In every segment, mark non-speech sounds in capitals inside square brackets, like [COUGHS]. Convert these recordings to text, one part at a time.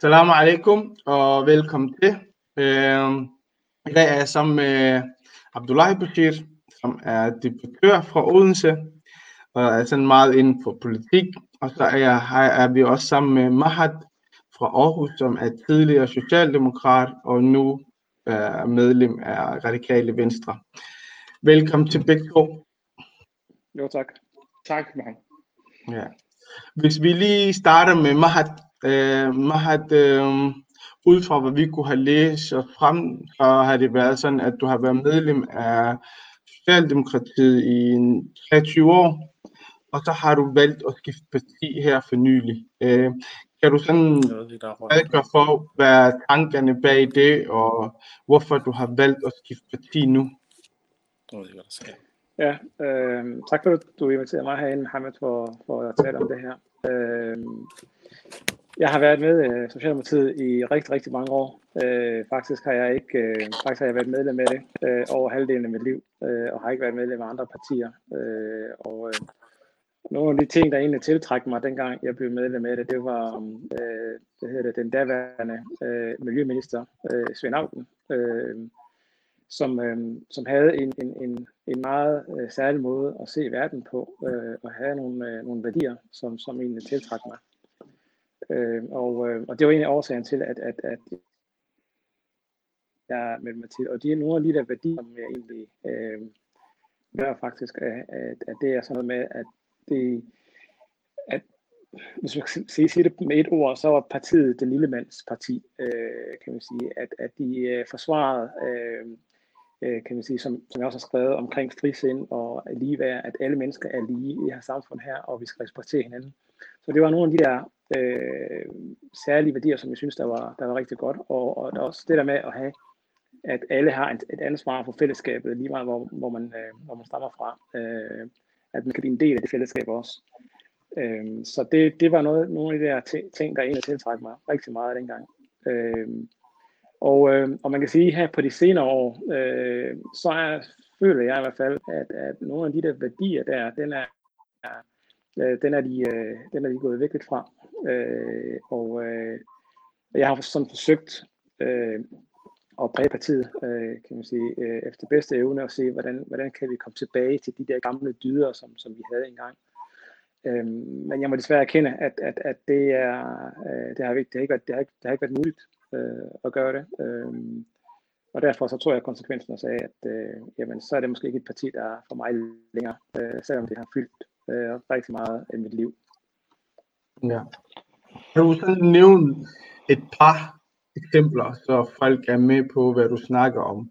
Salam alaikum og velkommen til. Øh, I dag er jeg sammen med Abdullahi Bashir, som er debattør fra Odense, og er sådan meget inden for politik. Og så er, jeg, er vi også sammen med Mahad fra Aarhus, som er tidligere socialdemokrat og nu er medlem af Radikale Venstre. Velkommen til begge to. Jo, tak. Tak, Mahad. Ja. Hvis vi lige starter med Mahad. Øh, Mahad, øh, ud fra hvad vi kunne have læst og frem, så har det været sådan, at du har været medlem af Socialdemokratiet i 23 år, og så har du valgt at skifte parti her for nylig. Øh, kan du sådan redegøre for, hvad er tankerne bag det, og hvorfor du har valgt at skifte parti nu? Ja, øh, tak for at du inviterede mig herinde, Mohammed, for, for at tale om det her. Øh, jeg har været med i Socialdemokratiet i rigtig, rigtig mange år. Øh, faktisk har jeg ikke, øh, faktisk har jeg været medlem med det øh, over halvdelen af mit liv, øh, og har ikke været medlem af andre partier. Øh, og øh, nogle af de ting, der egentlig tiltrækker mig, dengang jeg blev medlem af det, det var øh, det hedder det, den daværende øh, miljøminister, øh, Svend Auken, øh, som, øh, som havde en, en, en, en meget øh, særlig måde at se verden på, øh, og have nogle, øh, nogle værdier, som, som egentlig tiltrak mig. Øh, og, øh, og det var egentlig årsagen til, at, at, at jeg med mig til. Og det er nogle af de der værdier, som jeg egentlig øh, gør faktisk, at, at det er sådan noget med, at det, at hvis man skal sige, det med et ord, så var partiet det lille mands parti, øh, kan man sige, at, at de øh, forsvarede, øh, øh, kan man sige, som, som jeg også har skrevet omkring frisind og ligeværd, at alle mennesker er lige i det her samfund her, og vi skal respektere hinanden. Så det var nogle af de der øh, særlige værdier, som jeg synes, der var, der var rigtig godt, og, og der også det der med at have, at alle har et, et ansvar for fællesskabet, lige meget hvor, hvor, man, øh, hvor man stammer fra. Øh, at man kan blive en del af det fællesskab også. Øhm, så det, det var noget, nogle af de der ting, der egentlig tiltrækker mig rigtig meget dengang. Øhm, og, øh, og man kan sige her på de senere år, øh, så er, føler jeg i hvert fald, at, at nogle af de der værdier der, den er, er øh, den er de, øh, den er de gået væk lidt fra. Øh, og øh, jeg har sådan forsøgt øh, at præge partiet, øh, kan man sige, øh, efter bedste evne og se, hvordan, hvordan kan vi komme tilbage til de der gamle dyder, som, som vi havde engang. Øh, men jeg må desværre erkende, at, at, at det, er, øh, det, har ikke, det, har ikke været, det, har det har ikke været muligt øh, at gøre det. Øh, og derfor så tror jeg, at konsekvensen også af, at øh, jamen, så er det måske ikke et parti, der er for mig længere, øh, selvom det har fyldt øh, rigtig meget af mit liv. Ja. Kan du så nævne et par eksempler, så folk er med på, hvad du snakker om?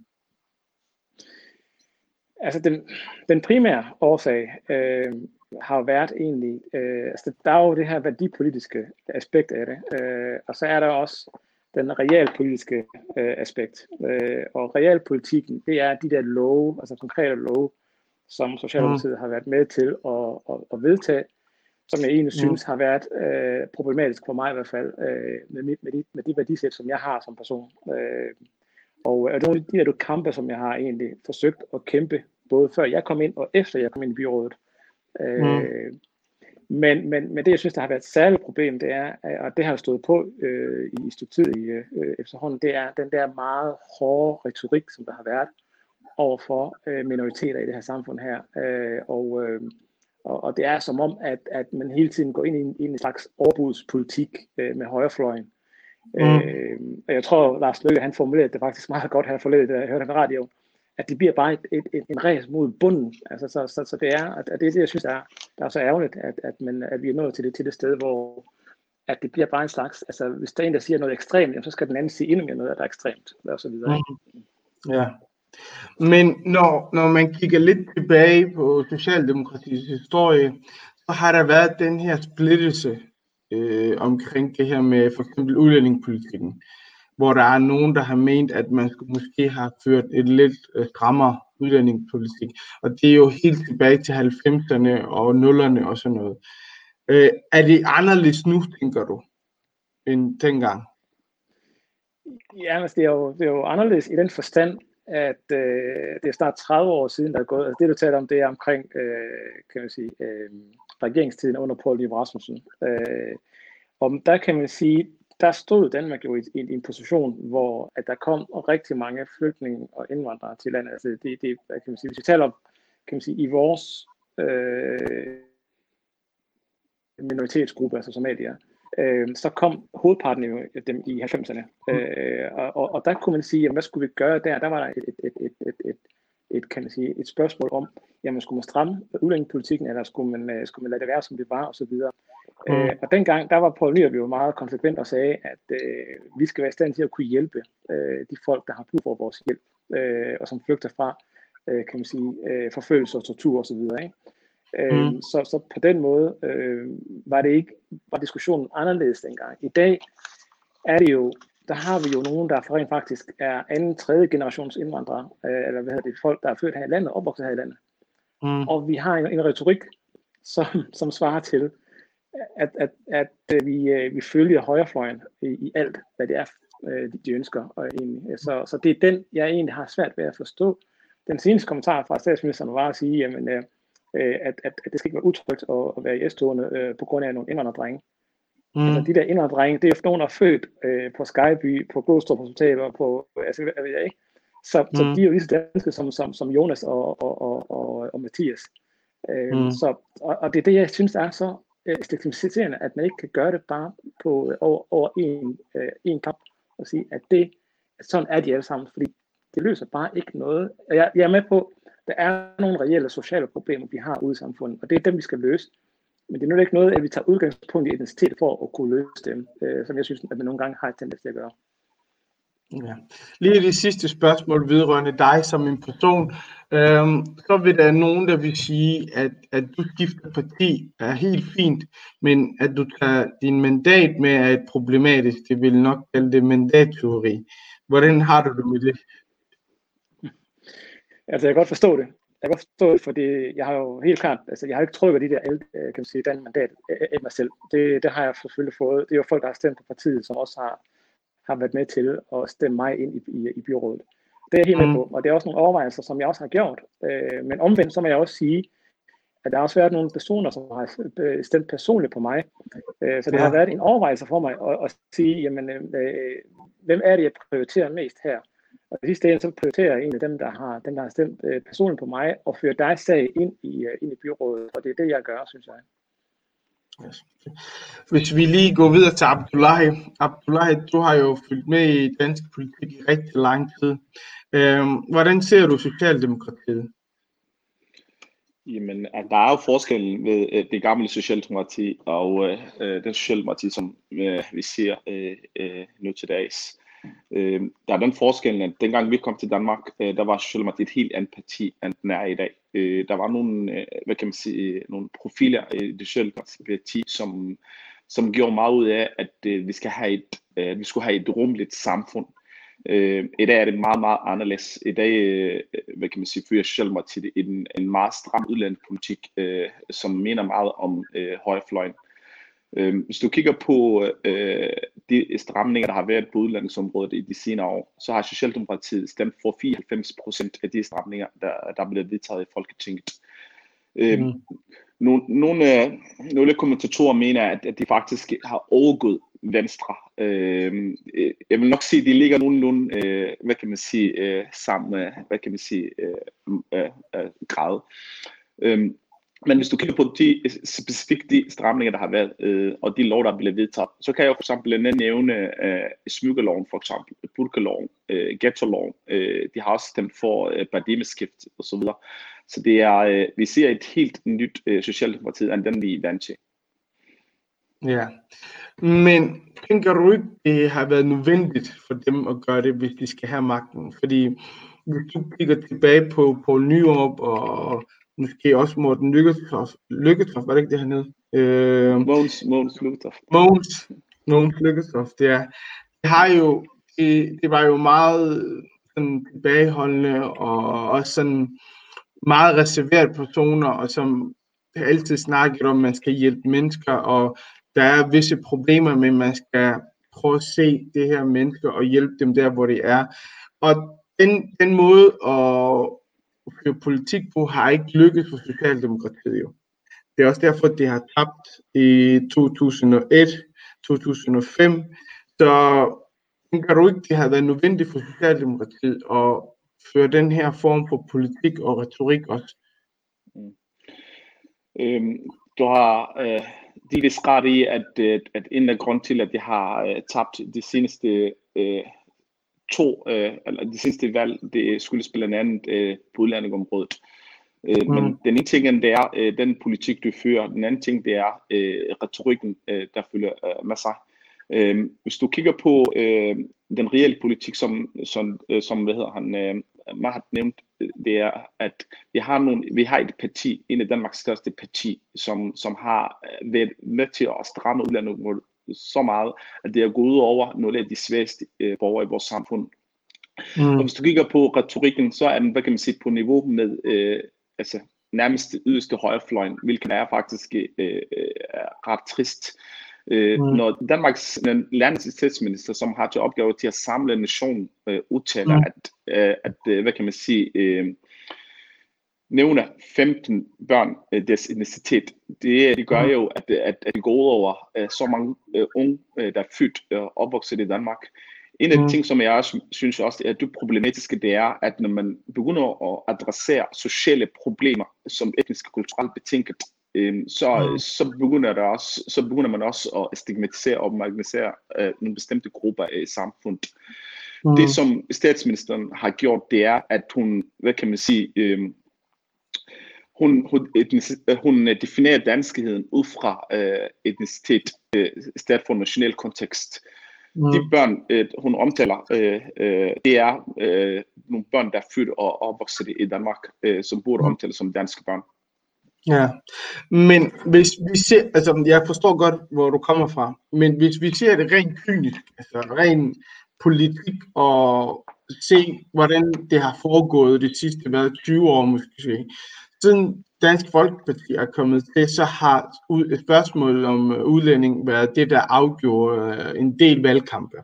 Altså den, den primære årsag øh, har været egentlig, øh, altså der er jo det her værdipolitiske aspekt af det, øh, og så er der også den realpolitiske øh, aspekt. Øh, og realpolitikken, det er de der love, altså konkrete love, som Socialdemokratiet mm. har været med til at, at, at vedtage, som jeg egentlig mm. synes har været øh, problematisk for mig i hvert fald, øh, med, mit, med, de, med de værdisæt, som jeg har som person. Øh, og, og nogle af de der kampe, som jeg har egentlig forsøgt at kæmpe, både før jeg kom ind og efter jeg kom ind i byrådet. Øh, mm. men, men, men det, jeg synes, der har været et særligt problem, det er, og det har stået på øh, i stykke tid i, øh, efterhånden, det er den der meget hårde retorik, som der har været over for øh, minoriteter i det her samfund her. Øh, og øh, og, og det er som om, at, at man hele tiden går ind i en, i en slags overbudspolitik øh, med højrefløjen. Mm. Øh, og jeg tror, Lars Løkke, han formulerede det faktisk meget godt her forleden, da jeg hørte ham radio, at det bliver bare et, et, et, en ræs mod bunden. Altså, så, så, så det er, at, at det er det, jeg synes, er, der er så ærgerligt, at, at, man, at vi er nået til det, til det sted, hvor at det bliver bare en slags, altså hvis der er en, der siger noget ekstremt, jamen, så skal den anden sige endnu mere noget, der er ekstremt, og så videre. Mm. Ja, men når, når man kigger lidt tilbage på Socialdemokratiets historie, så har der været den her splittelse øh, omkring det her med for eksempel udlændingepolitikken, hvor der er nogen, der har ment, at man skulle måske have ført et lidt øh, strammere udlændingepolitik. Og det er jo helt tilbage til 90'erne og 0'erne og sådan noget. Øh, er det anderledes nu, tænker du, end dengang? Ja, altså det, er jo, det er jo anderledes i den forstand, at øh, det er snart 30 år siden, der er gået. Altså det, du taler om, det er omkring, øh, kan man sige, øh, regeringstiden under Poul Liv Rasmussen. Øh, og der kan man sige, der stod Danmark jo i, i, i en position, hvor at der kom rigtig mange flygtninge og indvandrere til landet. Altså det, det kan man sige, hvis vi taler om, kan man sige, i vores øh, minoritetsgruppe, altså somalier, øh, så kom hovedparten af dem i 90'erne. Mm. Øh, og, og der kunne man sige, jamen, hvad skulle vi gøre der? Der var der et, et, et, et, et, et, et, kan man sige, et spørgsmål om, jamen skulle man stramme udlændingepolitikken, eller skulle man, øh, skulle man lade det være, som det var, osv. Mm. Øh, og dengang, der var Poul Nyrup jo meget konsekvent og sagde, at øh, vi skal være i stand til at kunne hjælpe øh, de folk, der har brug for vores hjælp, øh, og som flygter fra, øh, kan man sige, øh, forfølgelse og tortur osv. Ikke? Øh, mm. så, så på den måde øh, var det ikke var diskussionen anderledes dengang. I dag er det jo, der har vi jo nogen, der rent faktisk er anden, tredje generations indvandrere, øh, eller hvad hedder det, folk, der er født her i landet, opvokset her i landet. Mm. Og vi har en, en retorik, som, som svarer til, at, at, at, at vi, øh, vi følger højrefløjen i, i alt, hvad det er, øh, de ønsker. Og egentlig. Så, så det er den, jeg egentlig har svært ved at forstå. Den seneste kommentar fra statsministeren var at sige, jamen, øh, at, at, at det skal ikke være utrygt at, at være i S-togene øh, på grund af nogle indvandrerdrenge. Mm. Altså de der indvandrerdrenge, det er nogen, der er født øh, på Skyby, på Glostrup Hospital på, altså, jeg ved jeg ikke. Så, mm. så de er jo lige så danske som, som, som Jonas og, og, og, og, og Mathias. Øh, mm. så, og, og det er det, jeg synes er så øh, stigmatiserende, at man ikke kan gøre det bare på, over, over en, øh, en kamp og sige, at det, sådan er de alle sammen, fordi det løser bare ikke noget. Jeg, jeg er med på, der er nogle reelle sociale problemer, vi har ude i samfundet, og det er dem, vi skal løse. Men det er nu ikke noget, at vi tager udgangspunkt i identitet for at kunne løse dem, øh, som jeg synes, at man nogle gange har tendens til at gøre. Ja. Lige det sidste spørgsmål vedrørende dig som en person. Øhm, så vil der nogen, der vil sige, at, at du skifter parti er helt fint, men at du tager din mandat med er et problematisk. Det vil nok kalde det mandatteori. Hvordan har du det med det? Altså, jeg kan godt forstå det. Jeg kan godt forstå det, fordi jeg har jo helt klart, altså jeg har ikke trykket de der, øh, kan man sige, den mandat af mig selv. Det, det har jeg selvfølgelig fået. Det er jo folk, der har stemt på partiet, som også har, har været med til at stemme mig ind i, i, i byrådet. Det er jeg helt med mm. på, og det er også nogle overvejelser, som jeg også har gjort. Øh, men omvendt, så må jeg også sige, at der har også været nogle personer, som har stemt personligt på mig. Øh, så det ja. har været en overvejelse for mig at, at sige, jamen, øh, hvem er det, jeg prioriterer mest her? Og i sidste ende, så prioriterer jeg en af dem, der har, dem, der har stemt øh, personligt på mig, og fører dig sag ind i, øh, ind i byrådet. Og det er det, jeg gør, synes jeg. Yes. Hvis vi lige går videre til Abdullahi. Abdullahi, du har jo fulgt med i dansk politik i rigtig lang tid. Øhm, hvordan ser du Socialdemokratiet? Jamen, der er jo forskellen ved øh, det gamle Socialdemokrati og øh, øh den Socialdemokrati, som øh, vi ser øh, øh, nu til dags. Øh, der er den forskel, at dengang vi kom til Danmark, øh, der var Socialdemokratiet et helt andet parti, end den er i dag. Øh, der var nogle, øh, hvad kan man sige, nogle profiler i det Socialdemokratiske parti, som, som gjorde meget ud af, at øh, vi, skal have et, øh, vi skulle have et rumligt samfund. Øh, I dag er det meget, meget anderledes. I dag, øh, hvad kan man sige, fører Socialdemokratiet en, en meget stram udlandspolitik, øh, som mener meget om øh, højrefløjen. Øh, hvis du kigger på øh, de stramninger, der har været på udlandsområdet i de senere år, så har Socialdemokratiet stemt for 94 procent af de stramninger, der, der er blevet vedtaget i Folketinget. Øh, mm. nogle, nogle, nogle kommentatorer mener, at, at de faktisk har overgået Venstre. Øh, jeg vil nok sige, at de ligger nogenlunde, øh, hvad kan man sige, øh, samme, hvad kan man sige, øh, øh, øh, grad. Øh, men hvis du kigger på de specifikt de stramninger, der har været, øh, og de lov, der er blevet vedtaget, så kan jeg for eksempel nævne øh, smykkeloven, for eksempel, burkeloven, øh, ghetto-loven. Øh, de har også stemt for øh, paradigmeskift og så. Så det er, øh, vi ser et helt nyt øh, socialdemokrati, end den vi er vant til. Ja, men tænker du ikke, det har været nødvendigt for dem at gøre det, hvis de skal have magten? Fordi hvis du kigger tilbage på Poul Nyrup og måske også Morten Lykketoft, Lykketoft var det ikke det, hed? Øh, Mogens, Mogens Lykketoft. Mogens, Mogens Lykketoft, ja. Det har jo, det, det var jo meget sådan tilbageholdende og også sådan meget reserveret personer, og som altid snakket om, at man skal hjælpe mennesker, og der er visse problemer med, at man skal prøve at se det her mennesker og hjælpe dem der, hvor de er. Og den, den måde at føre politik på har ikke lykkes for Socialdemokratiet jo. Det er også derfor, at de har tabt i 2001, 2005, Så tænker du ikke, det har været nødvendigt for Socialdemokratiet at føre den her form for politik og retorik også? Mm. Øhm, du har øh, de vist ret i, at, øh, at en af grund til, at de har øh, tabt de seneste øh, to, øh, eller de seneste valg, det skyldes blandt andet øh, på udlændingområdet. Øh, mm. Men den ene ting, det er øh, den politik, du fører. Den anden ting, det er øh, retorikken, øh, der følger øh, med sig. Øh, hvis du kigger på øh, den reelle politik, som, som, øh, som hvad hedder han, øh, Mahat nævnt, det er, at vi har, nogle, vi har et parti, en af Danmarks største parti, som, som har været med til at stramme udlandet så meget, at det er gået ud over nogle af de svageste øh, borgere i vores samfund. Mm. Og hvis du kigger på retorikken, så er den, hvad kan man sige, på niveau med øh, altså, nærmest yderste højrefløjen, hvilket er faktisk øh, øh, ret trist. Øh, mm. Når Danmarks landets statsminister, som har til opgave til at samle nationen, øh, udtaler, mm. at, øh, at øh, hvad kan man sige, øh, nævner 15 børn øh, deres identitet. Det, det gør mm. jo, at, at, at det går ud over øh, så mange øh, unge, øh, der er født og øh, opvokset i Danmark. En af de mm. ting, som jeg også synes også er dybt problematiske, det er, at når man begynder at adressere sociale problemer som etnisk og kulturelt betinget, øh, så, mm. så, begynder der også, så begynder man også at stigmatisere og marginalisere øh, nogle bestemte grupper i samfundet. Mm. Det, som statsministeren har gjort, det er, at hun, hvad kan man sige, øh, hun, hun, hun definerer danskheden ud fra øh, etnicitet, øh, stedet for national kontekst. Mm. De børn, øh, hun omtaler, øh, øh, det er øh, nogle børn, der er født og opvokset i Danmark, øh, som burde mm. omtales som danske børn. Ja, men hvis vi ser, altså jeg forstår godt, hvor du kommer fra, men hvis vi ser det rent kynisk, altså rent politik og se, hvordan det har foregået de sidste hvad, 20 år måske, siden Dansk Folkeparti er kommet til, så har et spørgsmål om øh, udlænding været det, der afgjorde øh, en del valgkampe.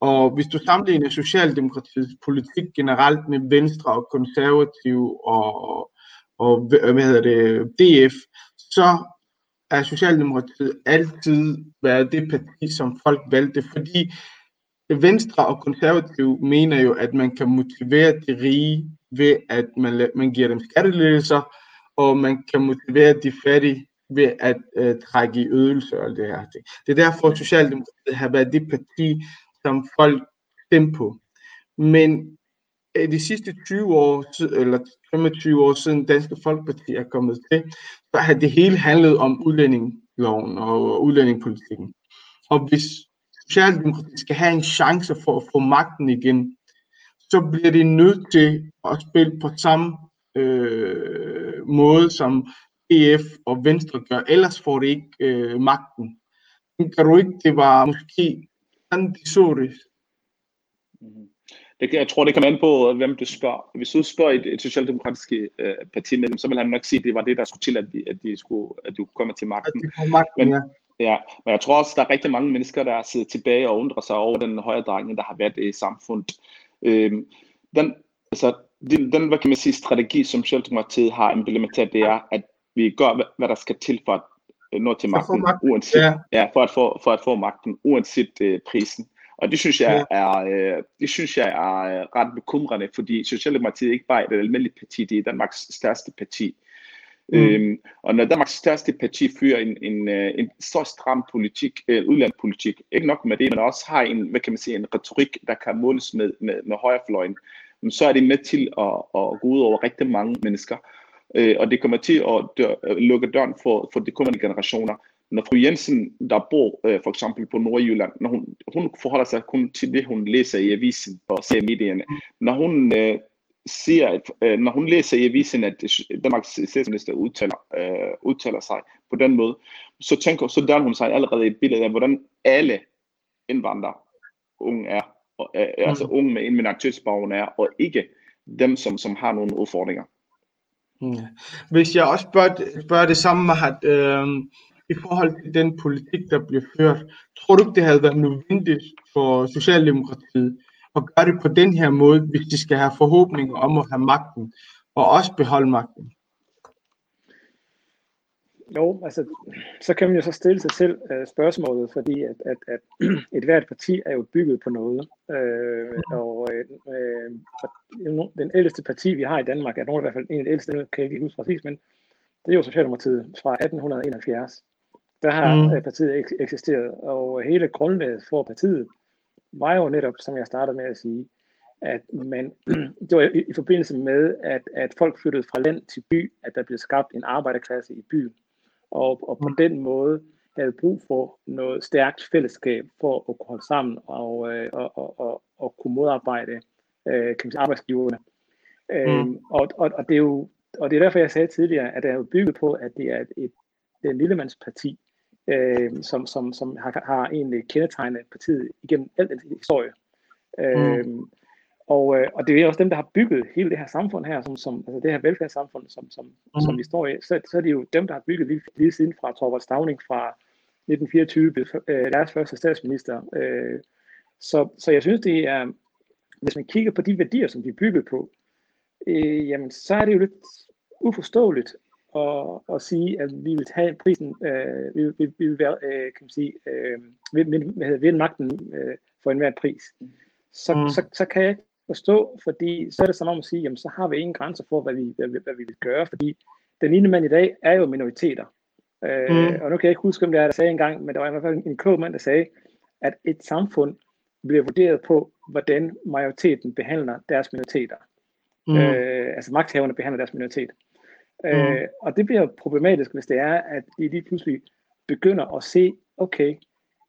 Og hvis du sammenligner Socialdemokratiets politik generelt med Venstre og Konservative og, og hvad hedder det, DF, så er Socialdemokratiet altid været det parti, som folk valgte, fordi Venstre og Konservative mener jo, at man kan motivere de rige ved, at man, man giver dem skattelettelser, og man kan motivere de fattige ved at øh, trække i ødelser og det her. Det er derfor, at Socialdemokratiet har været det parti, som folk stemte på. Men øh, de sidste 20 år, eller 25 år siden Danske Folkeparti er kommet til, så har det hele handlet om udlændingloven og udlændingepolitikken. Og hvis Socialdemokratiet skal have en chance for at få magten igen, så bliver de nødt til at spille på samme øh, måde, som EF og Venstre gør. Ellers får de ikke øh, magten. Kan du ikke, det var måske sådan, de så det? Mm-hmm. Det, jeg tror, det kan an på, hvem du spørger. Hvis du spørger et, et socialdemokratisk øh, partimedlem, så vil han nok sige, at det var det, der skulle til, at de, at de skulle at de komme til magten. At de magten, men, ja. Ja, men jeg tror også, der er rigtig mange mennesker, der sidder tilbage og undrer sig over den højre drejning, der har været i samfundet. Øhm, den, altså, den, den, hvad kan man sige, strategi, som Socialdemokratiet har implementeret, det er, at vi gør, hvad, hvad der skal til for at nå til magten, magten. uanset, ja. Ja, for, at få, for at få magten, uanset uh, prisen. Og det synes jeg er, øh, det synes jeg er øh, ret bekymrende, fordi Socialdemokratiet ikke bare er et almindeligt parti, det er Danmarks største parti. Mm. Øhm, og når Danmarks største parti fører en, en, øh, en så stram politik, øh, udlandspolitik, ikke nok med det, men også har en, hvad kan man sige, en retorik, der kan måles med, med, med højrefløjen, så er det med til at, at gå ud over rigtig mange mennesker. Øh, og det kommer til at dør, lukke døren for, for de kommende generationer. Når fru Jensen, der bor øh, for eksempel på Nordjylland, når hun, hun forholder sig kun til det, hun læser i avisen og ser medierne. Når hun øh, siger, at øh, når hun læser i avisen, at Danmarks statsminister udtaler, øh, udtaler sig på den måde, så tænker så danner hun sig allerede et billede af, hvordan alle indvandrere unge er, og, øh, mm. altså unge med en minoritetsbaggrund er, og ikke dem, som, som har nogle udfordringer. Mm. Hvis jeg også spørger, spørger det samme, at øh, i forhold til den politik, der bliver ført, tror du ikke, det havde været nødvendigt for Socialdemokratiet at gøre det på den her måde, hvis de skal have forhåbninger om at have magten, og også beholde magten? jo, altså, så kan man jo så stille sig selv uh, spørgsmålet, fordi at, at, at [CLEARS THROAT] et hvert parti er jo bygget på noget. Uh, og uh, den ældste parti, vi har i Danmark, er nogen i hvert fald en af de ældste, kan jeg ikke huske præcis, men det er jo Socialdemokratiet fra 1871. Der har mm. partiet eksisteret, og hele grundlaget for partiet var jo netop, som jeg startede med at sige, at man, [CLEARS THROAT] det var i, i forbindelse med, at, at folk flyttede fra land til by, at der blev skabt en arbejderklasse i byen. Og, og på mm. den måde havde brug for noget stærkt fællesskab for at kunne holde sammen og, øh, og, og, og, og kunne modarbejde øh, kan sige, arbejdsgiverne. Mm. Øhm, og, og, og, det er jo, og det er derfor, jeg sagde tidligere, at det er jo bygget på, at det er et, et, det er et lillemandsparti, øh, som, som, som har, har egentlig kendetegnet partiet igennem al den historie. Mm. Øhm, og, øh, og det er også dem, der har bygget hele det her samfund her, som, som, altså det her velfærdssamfund, som, som, mm. som vi står i. Så, så er det jo dem, der har bygget lige, lige siden fra Torvald Stavning fra 1924, øh, deres første statsminister. Øh, så, så jeg synes, det er, hvis man kigger på de værdier, som de er bygget på, øh, jamen så er det jo lidt uforståeligt at, at sige, at vi vil tage prisen, øh, vi, vi, vi vil være, øh, kan man sige, øh, vinde, vinde magten øh, for enhver pris. Så, mm. så, så kan jeg ikke forstå, fordi så er det som om at sige, jamen så har vi ingen grænser for, hvad vi, hvad, hvad vi vil gøre, fordi den ene mand i dag er jo minoriteter. Øh, mm. Og nu kan jeg ikke huske, om det er, der sagde engang, men der var i hvert fald en klog mand, der sagde, at et samfund bliver vurderet på, hvordan majoriteten behandler deres minoriteter. Mm. Øh, altså magthaverne behandler deres minoritet. Mm. Øh, og det bliver problematisk, hvis det er, at de lige pludselig begynder at se, okay,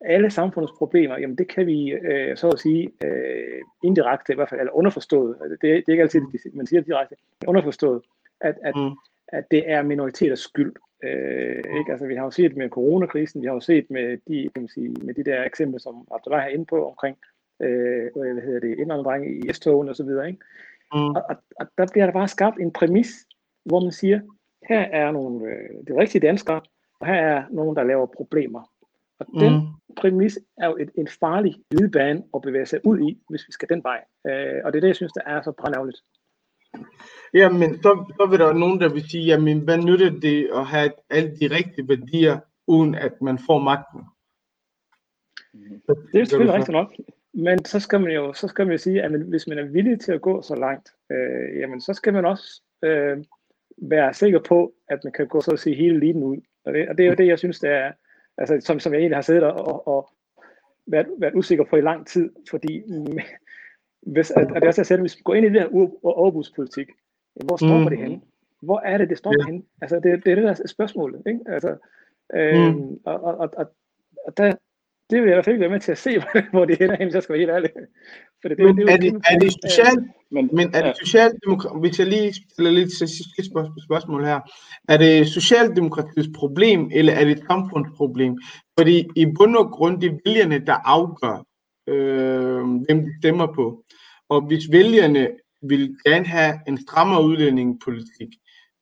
alle samfundets problemer, jamen det kan vi øh, så at sige øh, indirekte i hvert fald, eller underforstået, det, det er ikke altid, man siger direkte, underforstået, at, at, mm. at det er minoriteters skyld. Øh, ikke? Altså, vi har jo set med coronakrisen, vi har jo set med de, kan man sige, med de der eksempler, som Abdullah har inde på omkring, øh, hvad hedder det, indvandring i S-togen og så videre. Ikke? Mm. Og, og, og, der bliver der bare skabt en præmis, hvor man siger, her er nogle øh, de rigtige danskere, og her er nogen, der laver problemer. Og den mm. præmis er jo et, en farlig glidebane at bevæge sig ud i, hvis vi skal den vej. Øh, og det er det, jeg synes, der er så brændærligt. Ja, men så, så vil der nogen, der vil sige, jamen hvad nytter det at have alle de rigtige værdier, uden at man får magten? Det er selvfølgelig rigtigt nok. Men så skal man jo så skal man jo sige, at hvis man er villig til at gå så langt, øh, jamen så skal man også øh, være sikker på, at man kan gå så at sige hele linjen ud. Og det, og det er jo det, jeg synes, det er, altså, som, som jeg egentlig har siddet og, og været, været usikker på i lang tid, fordi [LAUGHS] hvis, at, at jeg selv, hvis vi går ind i det her overbudspolitik, hvor står mm. det henne? Hvor er det, det står ja. henne? Altså, det, det er det, der er spørgsmålet. Ikke? Altså, øhm, mm. og, og, og, og der, det [LAUGHS] vil jeg i hvert fald ikke være med til at se, hvor det ender hen, så skal være helt ærlig. For det, men det, er, det, er det socialt, men, men er det socialdemokrat, hvis jeg lige stiller lidt sidste spørgsmål her, er det socialdemokratiets problem, eller er det et samfundsproblem? Fordi i bund og grund, det er vælgerne, der afgør, øh, hvem de stemmer på. Og hvis vælgerne vil gerne have en strammere udlændingepolitik,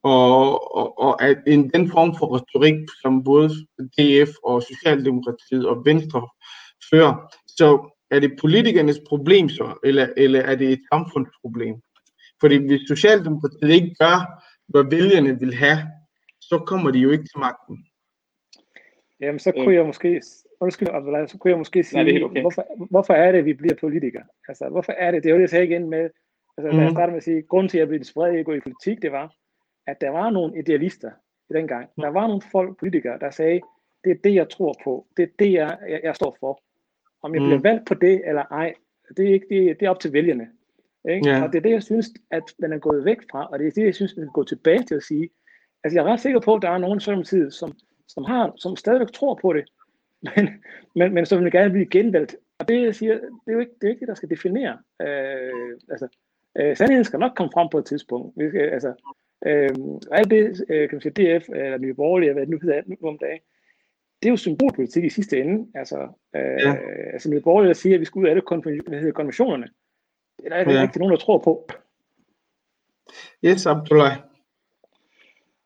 og, og, og at en, den form for retorik, som både DF og Socialdemokratiet og Venstre fører, så er det politikernes problem så, eller, eller er det et samfundsproblem? Fordi hvis Socialdemokratiet ikke gør, hvad vælgerne vil have, så kommer de jo ikke til magten. Jamen, så kunne jeg måske, undskyld, Abdullah, så kunne jeg måske sige, Nej, okay. hvorfor, hvorfor er det, at vi bliver politikere? Altså, hvorfor er det, det er jo det, jeg sagde igen med, altså, mm. lad os starte med at sige, grunden til, at jeg blev gå i politik, det var, at der var nogle idealister i den gang. Der var nogle folk, politikere, der sagde, det er det, jeg tror på. Det er det, jeg, jeg, jeg står for. Om jeg mm. bliver valgt på det eller ej, det er, ikke, det, det er op til vælgerne. Ikke? Yeah. Og det er det, jeg synes, at man er gået væk fra, og det er det, jeg synes, man skal gå tilbage til at sige. Altså, jeg er ret sikker på, at der er nogen tid, som, som, har, som stadigvæk tror på det, [LAUGHS] men, men, men som vil gerne blive genvalgt. Og det, jeg siger, det er jo ikke det, er ikke det der skal definere. Øh, altså, øh, sandheden skal nok komme frem på et tidspunkt. Vi skal, altså, Øh, og alt det, øh, kan man sige, DF eller Nye Borgerlige, hvad det nu hedder nu om dagen, det er jo symbolpolitik i sidste ende. Altså, øh, ja. altså Nye Borgerlige siger, at vi skal ud af det hvad hedder, konventionerne. Det er der ikke ja. rigtig nogen, der tror på. Yes, Abdullah.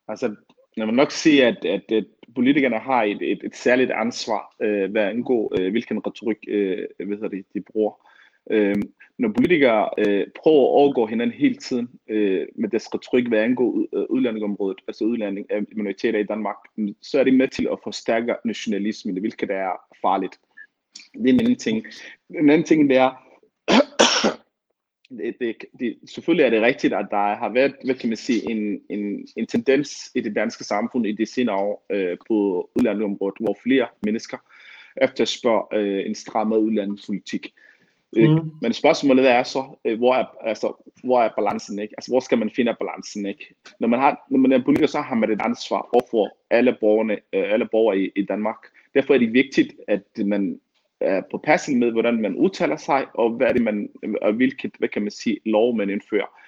Altså, jeg må nok sige, at, at, at politikerne har et, et, et særligt ansvar, øh, hvad angår, øh, hvilken retorik øh, hvad det, de bruger. Øh, når politikere øh, prøver at overgå hinanden hele tiden øh, med deres retorik, hvad angår øh, udlændingområdet, altså udlænding af minoriteter i Danmark, så er det med til at forstærke nationalismen, hvilket er farligt. Det er en anden ting. En anden ting, det er, [COUGHS] det, det, det, selvfølgelig er det rigtigt, at der har været, hvad kan man sige, en, en, en tendens i det danske samfund i de senere år øh, på udlandsområdet, hvor flere mennesker efterspørger øh, en strammet udlandspolitik. Øh, mm. Men spørgsmålet er så, øh, hvor er, altså, hvor er balancen, ikke? Altså, hvor skal man finde balancen, ikke? Når man, har, når man er politiker, så har man et ansvar overfor alle borgerne, øh, alle borgere i, i Danmark. Derfor er det vigtigt, at man er på passen med, hvordan man udtaler sig, og hvad er det man, og hvilket, hvad kan man sige, lov man indfører.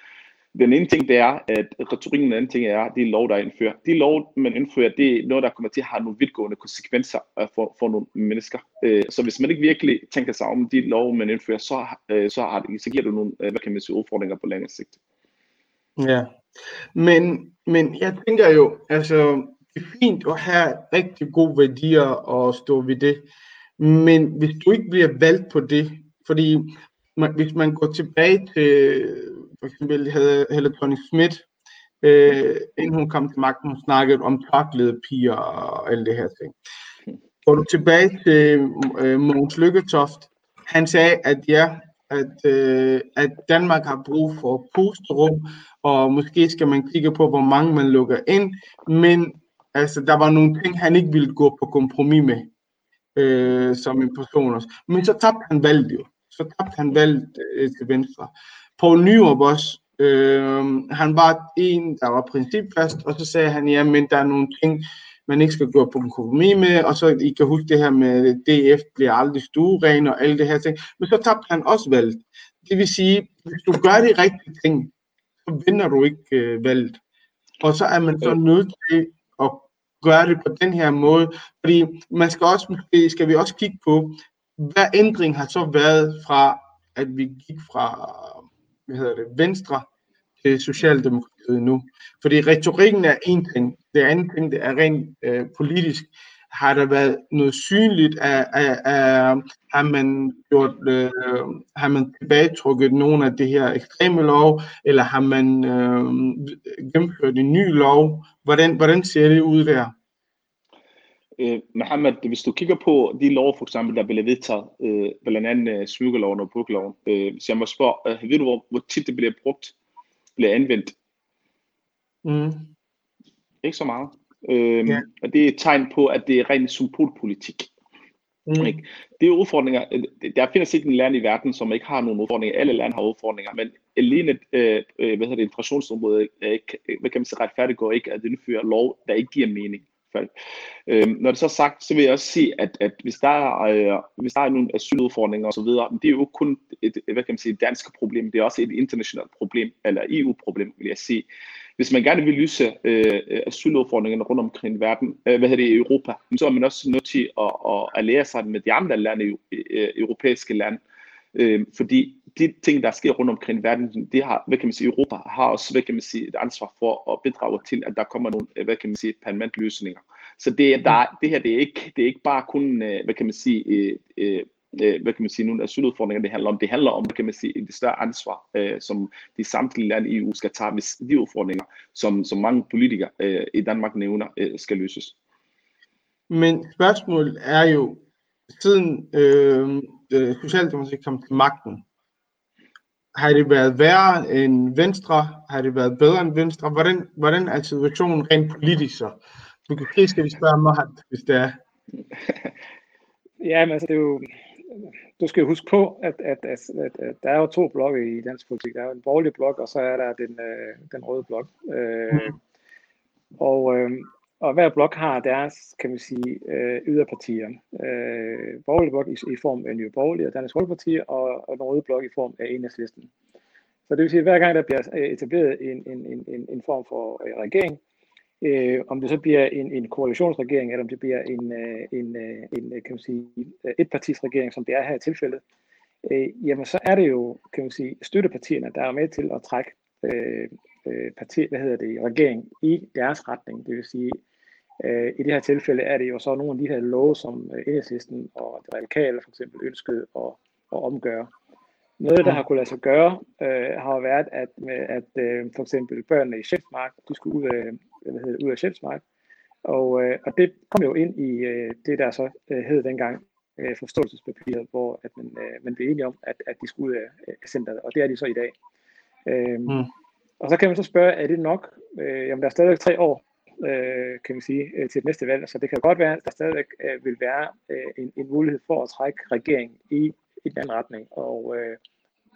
Den ene ting, det er, at retorikken, den anden ting er, de lov, der indfører. De lov, man indfører, det er noget, der kommer til at have nogle vidtgående konsekvenser øh, for, for nogle mennesker. Øh, så hvis man ikke virkelig tænker sig om de lov, man indfører, så, øh, så, har det, så giver det nogle, hvad kan man sige, udfordringer på længere sigt. Ja, men, men jeg tænker jo, altså, det er fint at have rigtig gode værdier og stå ved det. Men hvis du ikke bliver valgt på det, fordi man, hvis man går tilbage til for eksempel Helle Tony Schmidt, øh, inden hun kom til magten, hun snakkede om tørklæde piger og alle det her ting. Går du tilbage til øh, Mogens Lykketoft, han sagde, at ja, at, øh, at Danmark har brug for pusterum, og måske skal man kigge på, hvor mange man lukker ind, men altså, der var nogle ting, han ikke ville gå på kompromis med øh, som en person også. Men så tabte han valget jo. Så tabte han valget øh, til Venstre. På Nyrup også, øh, han var en, der var principfast, og så sagde han, ja, men der er nogle ting, man ikke skal gå på kompromis med, og så I kan huske det her med, DF bliver aldrig stueren og alle det her ting. Men så tabte han også valget. Det vil sige, hvis du gør de rigtige ting, så vinder du ikke øh, valget. Og så er man så nødt til at gøre det på den her måde. Fordi man skal også, måske skal vi også kigge på, hvad ændring har så været fra, at vi gik fra, hvad hedder det, Venstre til Socialdemokratiet nu. Fordi retorikken er en ting, det andet ting, det er rent øh, politisk. Har der været noget synligt, af, af, af, har man gjort, øh, har man tilbagetrukket nogle af det her ekstreme lov, eller har man øh, gennemført en ny lov, Hvordan, hvordan ser det ud der? Øh, Mohammed, hvis du kigger på de lov, for eksempel, der bliver vedtaget, øh, blandt andet øh, smykkeloven og bukloven, øh, så jeg må spørge, øh, ved du, hvor, hvor tit det bliver brugt, bliver anvendt? Mm. Ikke så meget. Øh, ja. Og det er et tegn på, at det er ren symbolpolitik. Mm. Ikke? Det er udfordringer. Øh, der findes ikke en land i verden, som ikke har nogen udfordringer. Alle lande har udfordringer, men alene øh, øh hvad hedder det, inflationsområdet er ikke, hvad kan man sige, retfærdigt ikke at indføre lov, der ikke giver mening. Øhm, når det så er sagt, så vil jeg også sige, at, at hvis, der er, øh, hvis der er nogle asyludfordringer osv., det er jo kun et, hvad kan man sige, et dansk problem, det er også et internationalt problem, eller EU-problem, vil jeg sige. Hvis man gerne vil løse øh, asyludfordringerne rundt omkring verden, øh, hvad hedder det, i Europa, så er man også nødt til at, at alliere sig med de andre lande, øh, europæiske lande, øh, fordi de ting, der sker rundt omkring i verden, det har, hvad kan man sige, Europa har også, hvad kan man sige, et ansvar for at bidrage til, at der kommer nogle, hvad kan man sige, permanent løsninger. Så det, der, det her, det er ikke, det er ikke bare kun, øh, hvad kan man sige, øh, øh, hvad kan man sige, nogle asyludfordringer, det handler om. Det handler om, hvad kan man sige, det større ansvar, øh, som de samtlige lande i EU skal tage, hvis de udfordringer, som, som mange politikere øh, i Danmark nævner, øh, skal løses. Men spørgsmålet er jo, siden øh, Socialdemokratiet kom til magten, har det været værre end Venstre? Har det været bedre end Venstre? Hvordan, hvordan er situationen rent politisk så? Måske skal vi spørge Mohat, hvis det er. [LAUGHS] ja, men altså, det er jo, du skal huske på, at, at, at, at, at der er jo to blokke i dansk politik. Der er jo en borgerlig blok, og så er der den, øh, den røde blok. Øh, mm. Og, øh, og hver blok har deres, kan man sige, øh, yderpartier. Øh, borgerlig blok i, i form af Nye Borgerlige og Dansk Folkeparti, og, og den røde blok i form af Enhedslisten. Så det vil sige, at hver gang der bliver etableret en, en, en, en form for øh, regering, øh, om det så bliver en, en koalitionsregering, eller om det bliver en, øh, en, øh, en kan man sige, etpartisregering, som det er her i tilfældet, øh, jamen så er det jo, kan man sige, støttepartierne, der er med til at trække øh, parti, hvad hedder det, regering i deres retning. Det vil sige, Øh, I det her tilfælde er det jo så nogle af de her love, som øh, Enhedslisten og det radikale for eksempel ønskede at, at omgøre. Noget, der har kunnet lade sig gøre, øh, har været, at, med, at øh, for eksempel børnene i Sjælsmark, de skulle ud af, hvad hedder ud af Sjælsmark, og, øh, og det kom jo ind i øh, det, der så øh, hed dengang øh, forståelsespapiret, hvor at man, øh, man blev enige om, at, at de skulle ud af, af centret, og det er de så i dag. Øh, mm. Og så kan man så spørge, er det nok? Øh, jamen, der er stadigvæk tre år, øh, kan vi sige, øh, til det næste valg, så det kan godt være, at der stadigvæk øh, vil være øh, en, en mulighed for at trække regeringen i en anden retning, og, øh,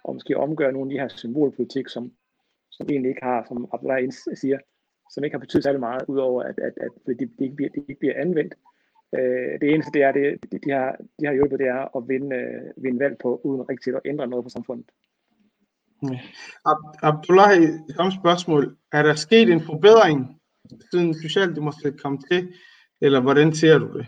og måske omgøre nogle af de her symbolpolitik, som, som egentlig ikke har, som Abdullah siger, som ikke har betydet særlig meget, udover at, at, at det, det, ikke bliver, ikke bliver anvendt. Øh, det eneste, det er, det, de, har, de har hjulpet, det er at vinde, øh, vinde valg på, uden rigtig at ændre noget på samfundet. Abdullah, samme spørgsmål. Er der sket en forbedring, siden Socialdemokratiet til, eller hvordan ser du det?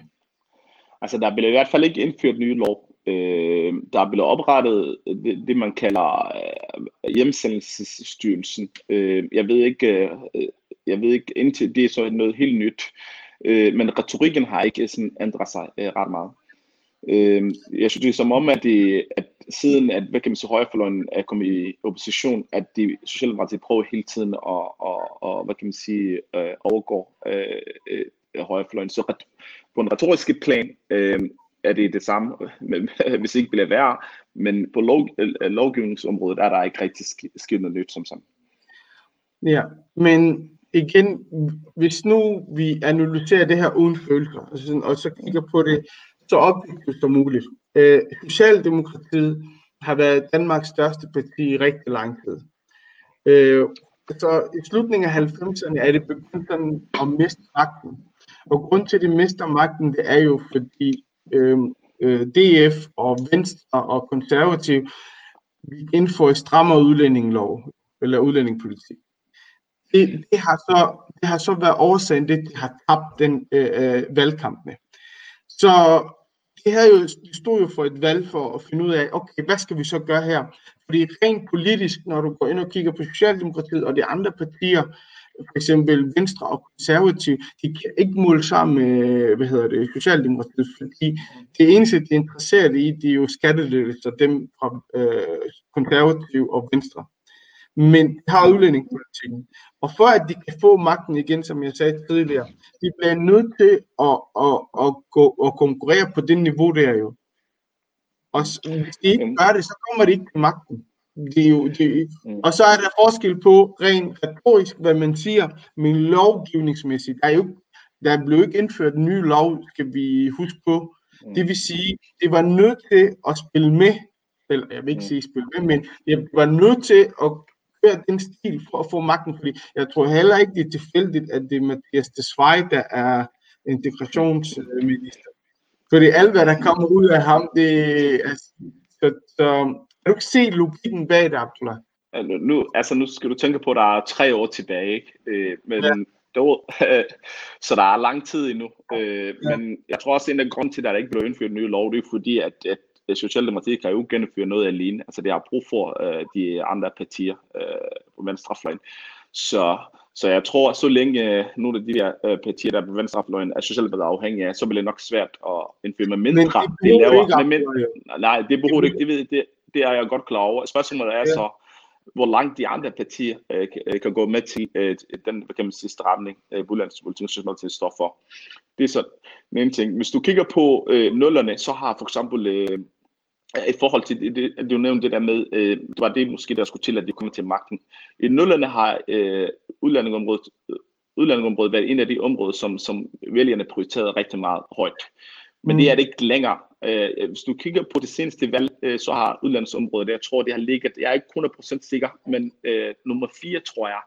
Altså, der bliver i hvert fald ikke indført nye lov. Øh, der er blevet oprettet det, det man kalder øh, hjemsendelsesstyrelsen. Øh, jeg ved ikke, øh, jeg ved ikke indtil det er så noget helt nyt, øh, men retorikken har ikke sådan ændret sig øh, ret meget. Øh, jeg synes det er som om, at, det, at siden at hvad kan man sige, højrefløjen er kommet i opposition, at de Socialdemokratiet prøver hele tiden at, at, at hvad kan man sige, øh, overgå øh, øh, højrefløjen. Så på en retorisk plan øh, er det det samme, [LAUGHS] [LAUGHS] hvis ikke bliver værre, men på lov, øh, lovgivningsområdet er der ikke rigtig sket noget nyt som sådan. Ja, men igen, hvis nu vi analyserer det her uden følelser, og så kigger på det så objektivt som muligt. Øh, Socialdemokratiet har været Danmarks største parti i rigtig lang tid. Øh, så i slutningen af 90'erne er det begyndt sådan at miste magten. Og grund til, at de mister magten, det er jo fordi øh, øh, DF og Venstre og Konservativ vi indfører strammere udlændingelov, eller udlændingepolitik. Det, det, har så, det har så været årsagen, det de har tabt den øh, øh valgkampene. Så det havde jo, de stod jo for et valg for at finde ud af, okay, hvad skal vi så gøre her? Fordi rent politisk, når du går ind og kigger på Socialdemokratiet og de andre partier, for eksempel Venstre og Konservativ, de kan ikke måle sammen med, hvad hedder det, Socialdemokratiet, fordi det eneste, de er interesseret i, det er jo skattelettelser, dem fra øh, Konservativ og Venstre men de har udlændingepolitikken. Og for at de kan få magten igen, som jeg sagde tidligere, de bliver nødt til at, at, at, gå, at konkurrere på det niveau, der er jo. Og hvis de ikke gør det, så kommer de ikke til magten. Det er jo, det, mm. og så er der forskel på rent retorisk, hvad man siger, men lovgivningsmæssigt. Der er jo der blev ikke indført en ny lov, skal vi huske på. Mm. Det vil sige, det var nødt til at spille med, eller jeg vil ikke mm. sige spille med, men det var nødt til at køre den stil for at få magten, fordi jeg tror heller ikke, det er tilfældigt, at det er Mathias Desvej, der er integrationsminister. Fordi alt, hvad der kommer ud af ham, det er... Så, så kan du ikke se logikken bag det, Abdullah? Nu, altså nu skal du tænke på, at der er tre år tilbage, ikke? Øh, men ja. dog, [LAUGHS] så der er lang tid endnu. Øh, ja. Men jeg tror også, at en af grunden til, at der ikke blev indført en ny lov, det er fordi, at, at Socialdemokratiet kan jo gennemføre noget alene. Altså det har brug for øh, de andre partier øh, på venstrefløjen. Så, så jeg tror, så længe øh, nogle af de her øh, partier, der er på venstrefløjen, er Socialdemokratiet afhængige af, så bliver det nok svært at indføre med mindre. Men det, det laver, med mindre, nej, det behøver det ikke. Det, ved, det, det er jeg godt klar over. Spørgsmålet er ja. så, hvor langt de andre partier øh, kan, kan gå med til øh, den hvad kan man sige, stramning, øh, udlandspolitikken, som til står for. Det er så den ene ting. Hvis du kigger på øh, nullerne, så har for eksempel øh, i forhold til det, du nævnte det der med, øh, det var det måske, der skulle til, at de kommer til magten. I nullerne har øh, udlændingområdet, udlændingområdet været en af de områder, som, som vælgerne prioriterede rigtig meget højt. Men mm. det er det ikke længere. Øh, hvis du kigger på det seneste valg, øh, så har udlandsområdet, jeg tror, det har ligget, jeg er ikke 100% sikker, men øh, nummer 4, tror jeg.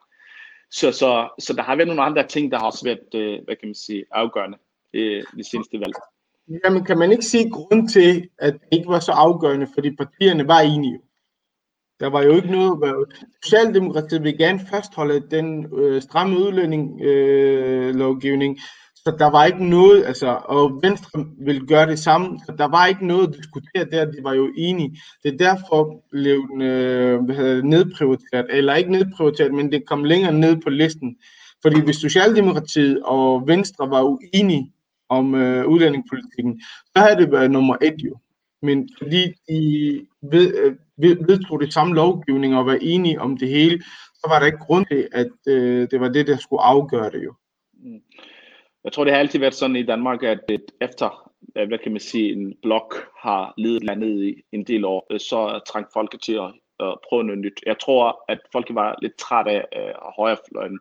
Så, så, så der har været nogle andre ting, der har også været, øh, hvad kan man sige, afgørende øh, det seneste valg. Jamen, kan man ikke sige grund til, at det ikke var så afgørende, fordi partierne var enige? Der var jo ikke noget... Socialdemokratiet vil gerne fastholde den øh, stramme udlænding øh, så der var ikke noget, altså, og Venstre vil gøre det samme, så der var ikke noget at diskutere der, de var jo enige. Det er derfor blev den øh, nedprioriteret, eller ikke nedprioriteret, men det kom længere ned på listen. Fordi hvis Socialdemokratiet og Venstre var uenige, om øh, udlændingepolitikken, så havde det været nummer et jo. Men fordi de, ved, øh, vedtog det samme lovgivning og var enige om det hele, så var der ikke grund til, at øh, det var det, der skulle afgøre det jo. Mm. Jeg tror, det har altid været sådan i Danmark, at efter, hvad kan man sige, en blok har ledet landet i en del år, så træng folk til at prøve noget nyt. Jeg tror, at folk var lidt træt af uh, højrefløjen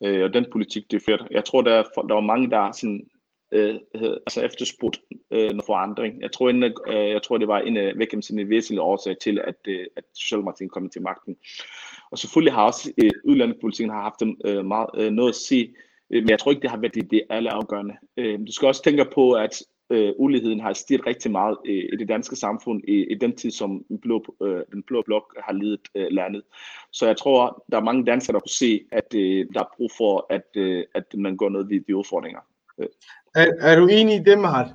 og den politik, det førte. Jeg tror, der, der var mange, der sådan, øh, altså efterspurgt øh, noget forandring. Jeg tror, en, øh, jeg tror, det var en af en væsentlig årsag til, at, øh, at Socialdemokratiet kom til magten. Og selvfølgelig har også øh, udlandspolitikken har haft øh, meget, øh, noget at sige, øh, men jeg tror ikke, det har været det, det alle. Øh, du skal også tænke på, at øh, uligheden har stiget rigtig meget i, i det danske samfund i, i den tid, som den blå, øh, den blå blok har ledet øh, landet. Så jeg tror, der er mange danskere, der kunne se, at øh, der er brug for, at, øh, at man går ned ved de udfordringer. Er, er du i det, Mahat?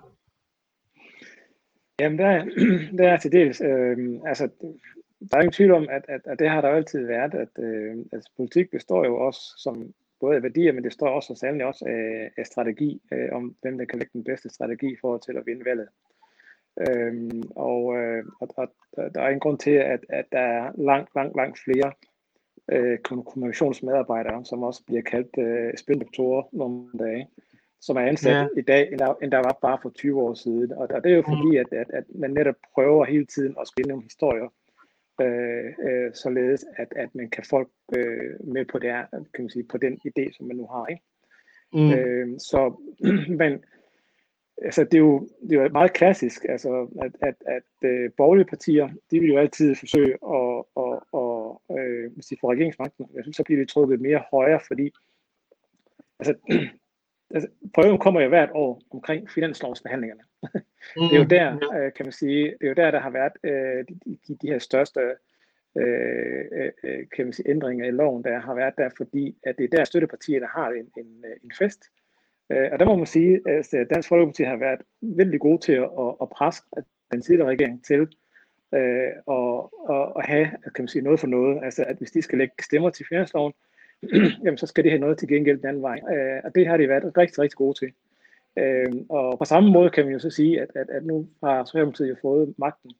Jamen, der, [CLEARS THROAT] der er til dels. Øh, altså, der er ingen tvivl om, at, at, at det har der jo altid været, at øh, altså, politik består jo også som både af værdier, men det står også og særligt også af, af strategi, øh, om hvem der kan lægge den bedste strategi for til at vinde valget. Øhm, og, øh, og, og der er en grund til, at, at der er langt, langt, langt flere øh, kommunikationsmedarbejdere, som også bliver kaldt øh, spindoktorer nogle dage, som er ansat ja. i dag, end der, end der var bare for 20 år siden. Og, og det er jo fordi, mm. at, at, at man netop prøver hele tiden at spille nogle historier, øh, øh, således at, at man kan folk øh, med på, det her, kan man sige, på den idé, som man nu har. Ikke? Mm. Øh, så, [CLEARS THROAT] men altså, det, er jo, det er jo meget klassisk, altså, at, at, at øh, borgerlige partier, de vil jo altid forsøge at, at, at, øh, hvis de får regeringsmagten, jeg synes, så bliver det trukket mere højere, fordi altså, [CLEARS THROAT] prøven kommer jo hvert år omkring finanslovsbehandlingerne. Mm, det er jo der, øh, kan man sige, det er jo der, der har været øh, de, de, her største øh, øh, øh, kan man sige, ændringer i loven, der har været der, fordi at det er der støttepartierne har en, en, en fest. Øh, og der må man sige, at Dansk Folkeparti har været vældig gode til at, at presse den tidligere regering til øh, og, og, og have kan man sige, noget for noget. Altså at hvis de skal lægge stemmer til finansloven, [CLEARS THROAT] jamen så skal det have noget til gengæld den anden vej. Øh, og det har de været rigtig, rigtig gode til. Øh, og på samme måde kan man jo så sige, at, at, at nu har Socialdemokratiet jo fået magten,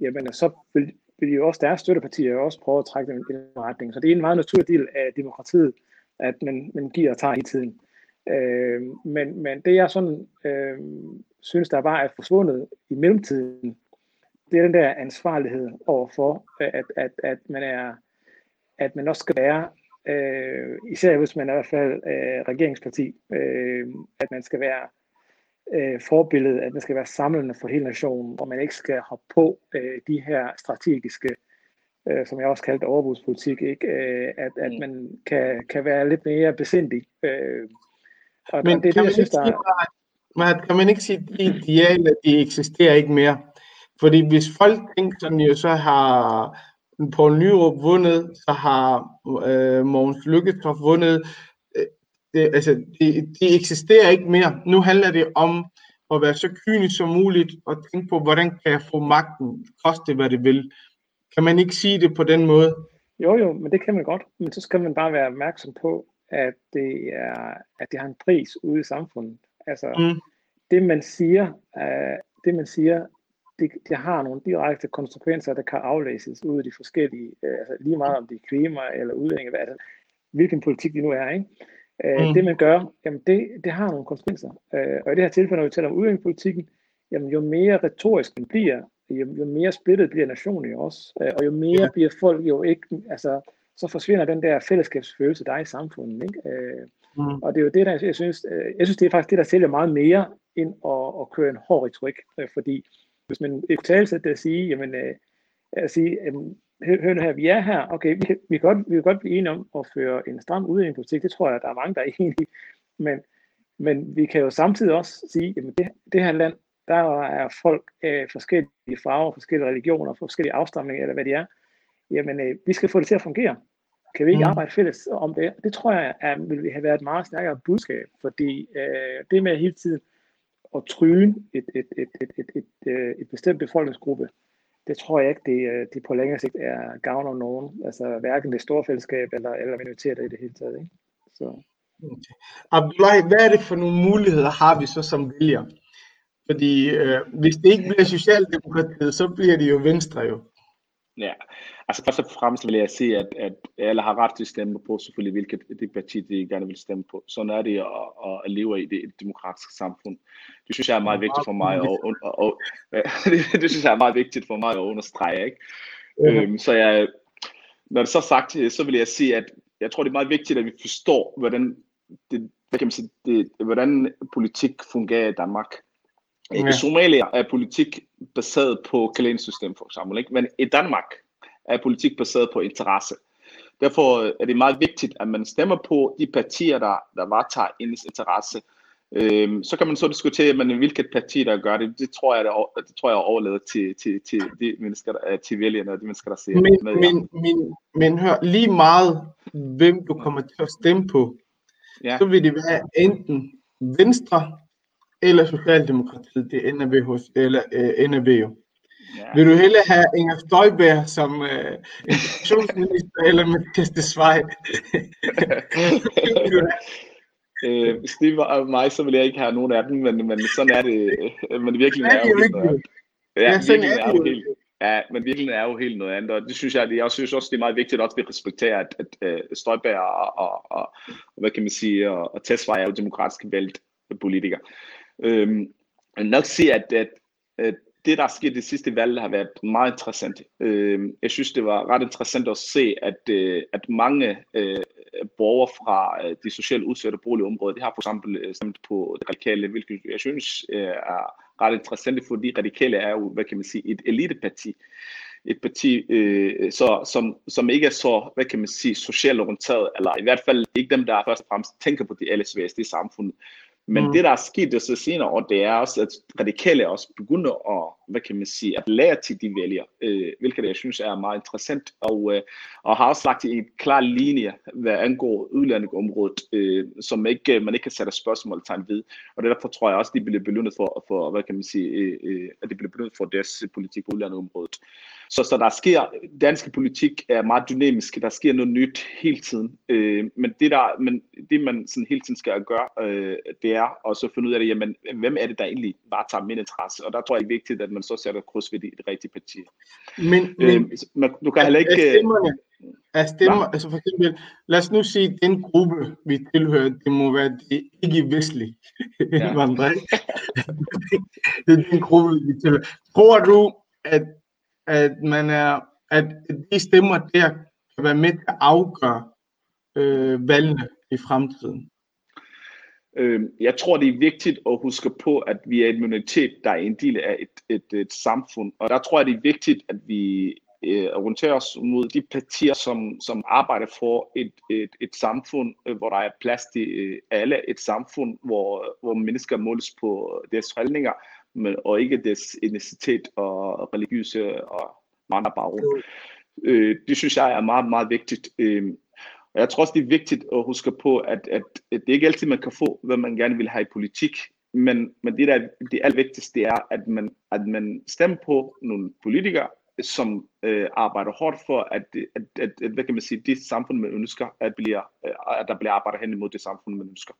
jamen så vil, vil jo også deres støttepartier jo også prøve at trække dem i den retning. Så det er en meget naturlig del af demokratiet, at man, man giver og tager i tiden. Øh, men, men det jeg sådan øh, synes, der bare er forsvundet i mellemtiden, det er den der ansvarlighed overfor, at, at, at man er at man også skal være øh, især hvis man er i hvert fald øh, regeringsparti, øh, at man skal være øh, forbillede, at man skal være samlende for hele nationen, og man ikke skal hoppe på øh, de her strategiske, øh, som jeg også kaldte overbudspolitik, ikke? Øh, at, at mm. man kan, kan være lidt mere besindig. Øh, og Men det er det, jeg synes, der er... kan man ikke sige, at de idealer, de eksisterer ikke mere? Fordi hvis folk tænker sådan, jo, så har Poul Nyrup vundet, så har øh, Mogens Lykketoft vundet. Øh, det, altså, det, det eksisterer ikke mere. Nu handler det om at være så kynisk som muligt og tænke på, hvordan kan jeg få magten, koste hvad det vil. Kan man ikke sige det på den måde? Jo, jo, men det kan man godt. Men så skal man bare være opmærksom på, at det, er, at det har en pris ude i samfundet. Altså, mm. det man siger, uh, det man siger det, det har nogle direkte konsekvenser, der kan aflæses ud af de forskellige, øh, altså lige meget om det er klima eller udlænding, altså, hvilken politik det nu er. Ikke? Øh, mm. Det man gør, jamen det, det har nogle konsekvenser. Øh, og i det her tilfælde, når vi taler om udlændingepolitikken, jamen jo mere retorisk den bliver, jo, jo mere splittet bliver nationen jo også, øh, og jo mere ja. bliver folk jo ikke, altså så forsvinder den der fællesskabsfølelse, der er i samfundet. Ikke? Øh, mm. Og det er jo det, der jeg synes, øh, jeg synes, det er faktisk det, der sælger meget mere end at, at køre en hård retorik, fordi hvis man ikke tale sig det at sige, jamen, øh, at sige, jamen, hør nu her, vi er her, okay, vi, kan, vi, kan godt, vi kan godt blive enige om at føre en stram udlændingepolitik, det tror jeg, der er mange, der er enige i, men, men vi kan jo samtidig også sige, jamen det, det her land, der er folk af forskellige farver, forskellige religioner, forskellige afstamninger, eller hvad de er, jamen øh, vi skal få det til at fungere. Kan vi ikke mm. arbejde fælles om det? Det tror jeg, er, vil have været et meget stærkere budskab, fordi øh, det med hele tiden at tryne et, et, et, et, et, et, et, et bestemt befolkningsgruppe, det tror jeg ikke, det, det på længere sigt er gavn om nogen. Altså hverken det store fællesskab eller, eller minoriteter i det hele taget. Ikke? Så. Okay. Abdullah, hvad er det for nogle muligheder har vi så som vælger? Fordi øh, hvis det ikke bliver Socialdemokratiet, så bliver det jo Venstre jo. Ja, altså først og fremmest vil jeg sige, at, at alle har ret til at stemme på selvfølgelig, hvilket det parti, de gerne vil stemme på. Sådan er det at, at leve i det demokratiske samfund. Det synes jeg er meget vigtigt for mig, og, og, og, det, det synes jeg er meget vigtigt for mig at understrege. Ikke? Mm-hmm. Øhm, så jeg, når det så er sagt, så vil jeg sige, at jeg tror, det er meget vigtigt, at vi forstår, hvordan, det, hvad kan man sige, det, hvordan politik fungerer i Danmark. Ja. I Somalia er politik baseret på kalendensystem for eksempel, ikke? men i Danmark er politik baseret på interesse. Derfor er det meget vigtigt, at man stemmer på de partier, der, der varetager ens interesse. Øhm, så kan man så diskutere, men hvilket parti, der gør det. Det tror jeg, det, det tror jeg overlader til, til, til de mennesker, der, til vælgerne og de mennesker, der ser men, med. Men, men, men hør, lige meget, hvem du kommer til at stemme på, ja. så vil det være enten Venstre eller Socialdemokratiet, det ender ved hos, eller øh, ender ved jo. Ja. Vil du hellere have Inger Støjberg som øh, integrationsminister eller Mathias Desvej? [LAUGHS] øh, hvis det var mig, så ville jeg ikke have nogen af dem, men, men sådan er det. Øh, men virkelig er, jo helt Ja, ja sådan er, er jo helt, Ja, men virkelig er jo helt noget andet, og det synes jeg, jeg synes også, det er meget vigtigt at vi respekterer, at, at, at Støjberg og, og, og, hvad kan man sige, og, og Tesfaye er jo demokratisk valgt politikere. Øhm, nok sige, at, at, at det, der er sket det sidste valg, har været meget interessant. Øhm, jeg synes, det var ret interessant at se, at, øh, at mange øh, borgere fra øh, de socialt udsatte boligområder, de har for eksempel øh, stemt på det radikale, hvilket jeg synes øh, er ret interessant, fordi radikale er jo, hvad kan man sige, et eliteparti et parti, øh, så, som, som ikke er så, hvad kan man sige, socialt orienteret, eller i hvert fald ikke dem, der først og fremmest tænker på de allersvageste i samfundet. Men mm. det, der er sket det så senere år, det er også, at radikale også begynder at, hvad kan man sige, at lære til de vælger, øh, hvilket jeg synes er meget interessant, og, øh, og har også lagt i en klar linje, hvad angår udlændingområdet, øh, som ikke, man ikke kan sætte spørgsmålstegn ved. Og derfor tror jeg også, de bliver belønnet for, for hvad kan man sige, øh, øh, at de bliver belønnet for deres politik på udlændingområdet. Så, så der sker, dansk politik er meget dynamisk, der sker noget nyt hele tiden. Øh, men, det der, men det man sådan hele tiden skal gøre, øh, det er at så finde ud af det, jamen, hvem er det, der egentlig bare tager min interesse? Og der tror jeg, det er vigtigt, at man så sætter kryds ved det, det rigtige parti. Men, øh, men du kan heller ikke... Stemmerne, er stemmer, altså for eksempel, lad os nu sige, den gruppe, vi tilhører, det må være de ikke-vestlige ja. [LAUGHS] det er den gruppe, vi tilhører. Tror du, at at man er, at de stemmer der kan være med til at afgøre øh, valgene i fremtiden? Øh, jeg tror, det er vigtigt at huske på, at vi er en minoritet, der er en del af et, et, et samfund. Og der tror jeg, det er vigtigt, at vi øh, orienterer os mod de partier, som, som arbejder for et, et, et samfund, øh, hvor der er plads til alle. Et samfund, hvor, hvor mennesker måles på deres holdninger, men, og ikke deres etnicitet og religiøse og baggrund. Øh, det synes jeg er meget, meget vigtigt. Øh, og jeg tror også, det er vigtigt at huske på, at, at, at det ikke altid, man kan få, hvad man gerne vil have i politik. Men, men det, der, det allervigtigste er, at man, at man stemmer på nogle politikere, som øh, arbejder hårdt for, at, at, at, at, hvad kan man sige, det samfund, man ønsker, at, bliver, at der bliver arbejdet hen imod det samfund, man ønsker.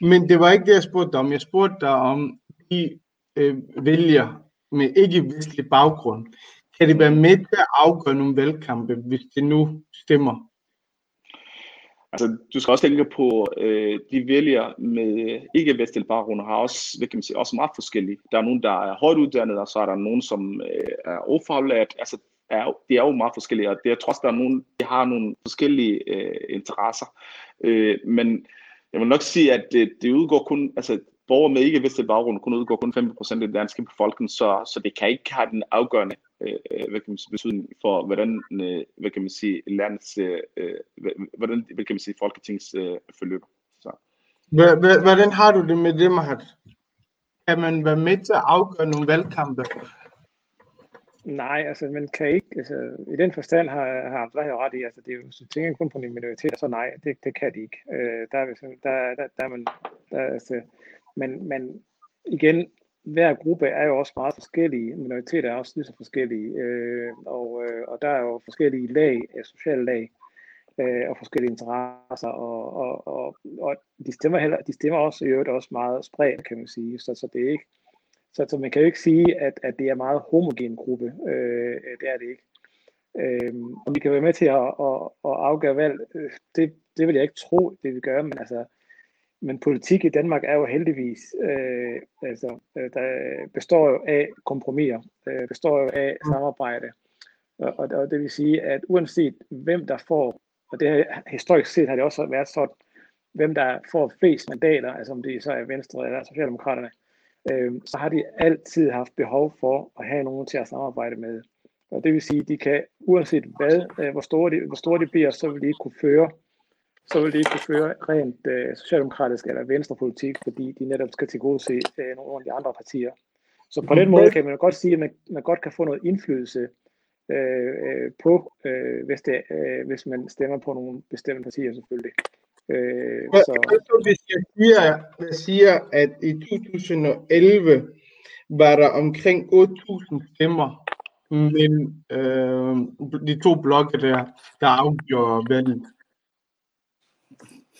Men det var ikke det, jeg spurgte dig om. Jeg spurgte dig om de øh, vælger med ikke-vestlig baggrund, kan det være med til at afgøre nogle valgkampe, hvis det nu stemmer? Altså, du skal også tænke på, øh, de vælger med ikke-vestlig baggrund har også, hvad kan man sige, også meget forskellige. Der er nogen, der er højt uddannet, og så er der nogen, som øh, er ufaglært. Altså, er, det er jo meget forskellige, og det er trods, der er nogen, der har nogle forskellige øh, interesser. Øh, men jeg vil nok sige, at det, det udgår kun, altså borgere med ikke-vestlig baggrund kun udgår kun 15% af den danske befolkning, så, så det kan ikke have den afgørende øh, øh, hvad kan man sige, betydning for, hvordan øh, hvad kan man sige, landets, øh, øh hvordan hvad kan man sige, folketings øh, forløb. Så. Hvordan har du det med det, Mahat? Kan man være med til at afgøre nogle valgkampe? Nej, altså man kan ikke, altså i den forstand har, har Andrea ret i, altså det er jo, så tænker kun på en minoritet, så nej, det, det kan de ikke. Øh, der, er, der, der, der, er man, der, altså, men, men igen, hver gruppe er jo også meget forskellige. Minoriteter er også lige så forskellige. Øh, og, øh, og der er jo forskellige lag, øh, sociale lag, øh, og forskellige interesser. Og, og, og, og de, stemmer heller, de stemmer også i øvrigt også meget spredt, kan man sige. Så, så det er ikke, så, så man kan jo ikke sige, at, at det er en meget homogen gruppe. Øh, det er det ikke. Øh, om vi kan være med til at, at, at afgøre valg, øh, det, det vil jeg ikke tro, det vi gør, men altså, men politik i Danmark er jo heldigvis, øh, altså, øh, der består jo af kompromiser, øh, består jo af samarbejde. Og, og, og det vil sige, at uanset hvem der får, og det her, historisk set har det også været sådan, hvem der får flest mandater, altså om det så er Venstre eller Socialdemokraterne, øh, så har de altid haft behov for at have nogen til at samarbejde med. Og det vil sige, at de kan, uanset hvad, øh, hvor, store de, hvor store de bliver, så vil de ikke kunne føre så vil de ikke kunne føre rent øh, socialdemokratisk eller venstrepolitik, fordi de netop skal tilgodese øh, nogle af de andre partier. Så på den måde kan man godt sige, at man, man godt kan få noget indflydelse øh, øh, på, øh, hvis, det, øh, hvis man stemmer på nogle bestemte partier selvfølgelig. Øh, så... Hvis jeg siger, jeg siger, at i 2011 var der omkring 8.000 stemmer men øh, de to blokke der, der afgjorde valget.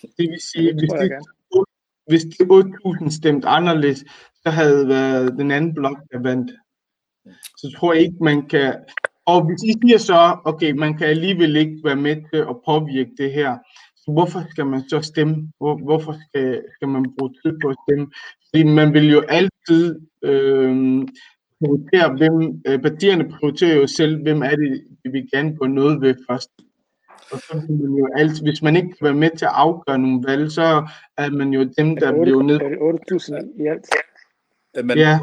Det vil sige, hvis de, hvis de 8.000 stemte anderledes, så havde været den anden blok, der vandt. Så tror jeg ikke, man kan... Og hvis I siger så, okay, man kan alligevel ikke være med til at påvirke det her, så hvorfor skal man så stemme? Hvor, hvorfor skal, skal man bruge tid på at stemme? Fordi man vil jo altid øh, prioritere, hvem, øh, partierne prioriterer jo selv, hvem er det, de vil gerne gå noget ved først. Og så man jo alt, hvis man ikke kan være med til at afgøre nogle valg, så er man jo dem, der bliver ned. Er det 8.000 i alt? Men, ja.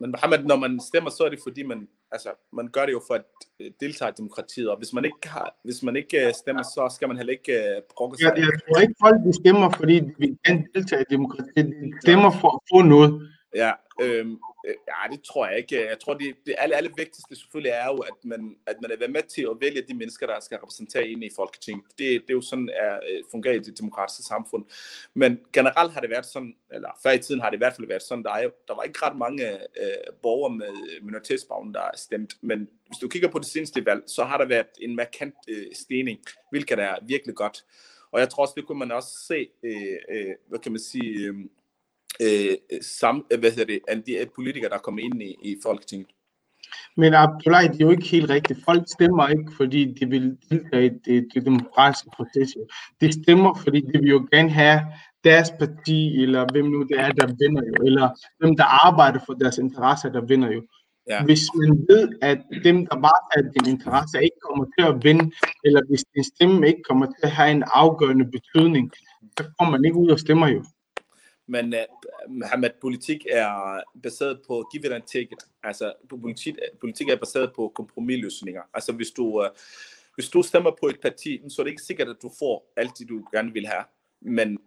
Men Mohammed, når man stemmer, så er det fordi, man, altså, man gør det jo for at øh, deltage i demokratiet, og hvis man ikke, har, hvis man ikke øh, stemmer, så skal man heller ikke brokke sig. Ja, jeg tror ikke, folk de stemmer, fordi vil gerne deltage i demokratiet. De stemmer for at få noget. Ja, øhm, Øh, ja, det tror jeg ikke. Jeg tror, det, det alle, alle vigtigste selvfølgelig er jo, at man, at man er med til at vælge de mennesker, der skal repræsentere ind i Folketinget. Det, det er jo sådan, at øh, fungerer i det demokratiske samfund. Men generelt har det været sådan, eller før i tiden har det i hvert fald været sådan, der, er, der var ikke ret mange øh, borgere med minoritetsbaggrund, der er stemt. Men hvis du kigger på det seneste valg, så har der været en markant øh, stigning, hvilket er virkelig godt. Og jeg tror også, det kunne man også se, øh, øh, hvad kan man sige, øh, øh, sam, hvad hedder det, alle de politikere, der kommer ind i, i Folketinget. Men Abdullah, det er jo ikke helt rigtigt. Folk stemmer ikke, fordi de vil deltage i det, det demokratiske proces. De stemmer, fordi de vil jo gerne have deres parti, eller hvem nu det er, der vinder jo, eller hvem der arbejder for deres interesser, der vinder jo. Ja. Hvis man ved, at dem, der varetager din interesse, ikke kommer til at vinde, eller hvis din stemme ikke kommer til at have en afgørende betydning, så kommer man ikke ud og stemmer jo. Men uh, Mohammed, politik er baseret på give and take it. Altså, politik, politik er baseret på kompromisløsninger. Altså, hvis du, uh, hvis du stemmer på et parti, så er det ikke sikkert, at du får alt det, du gerne vil have. Men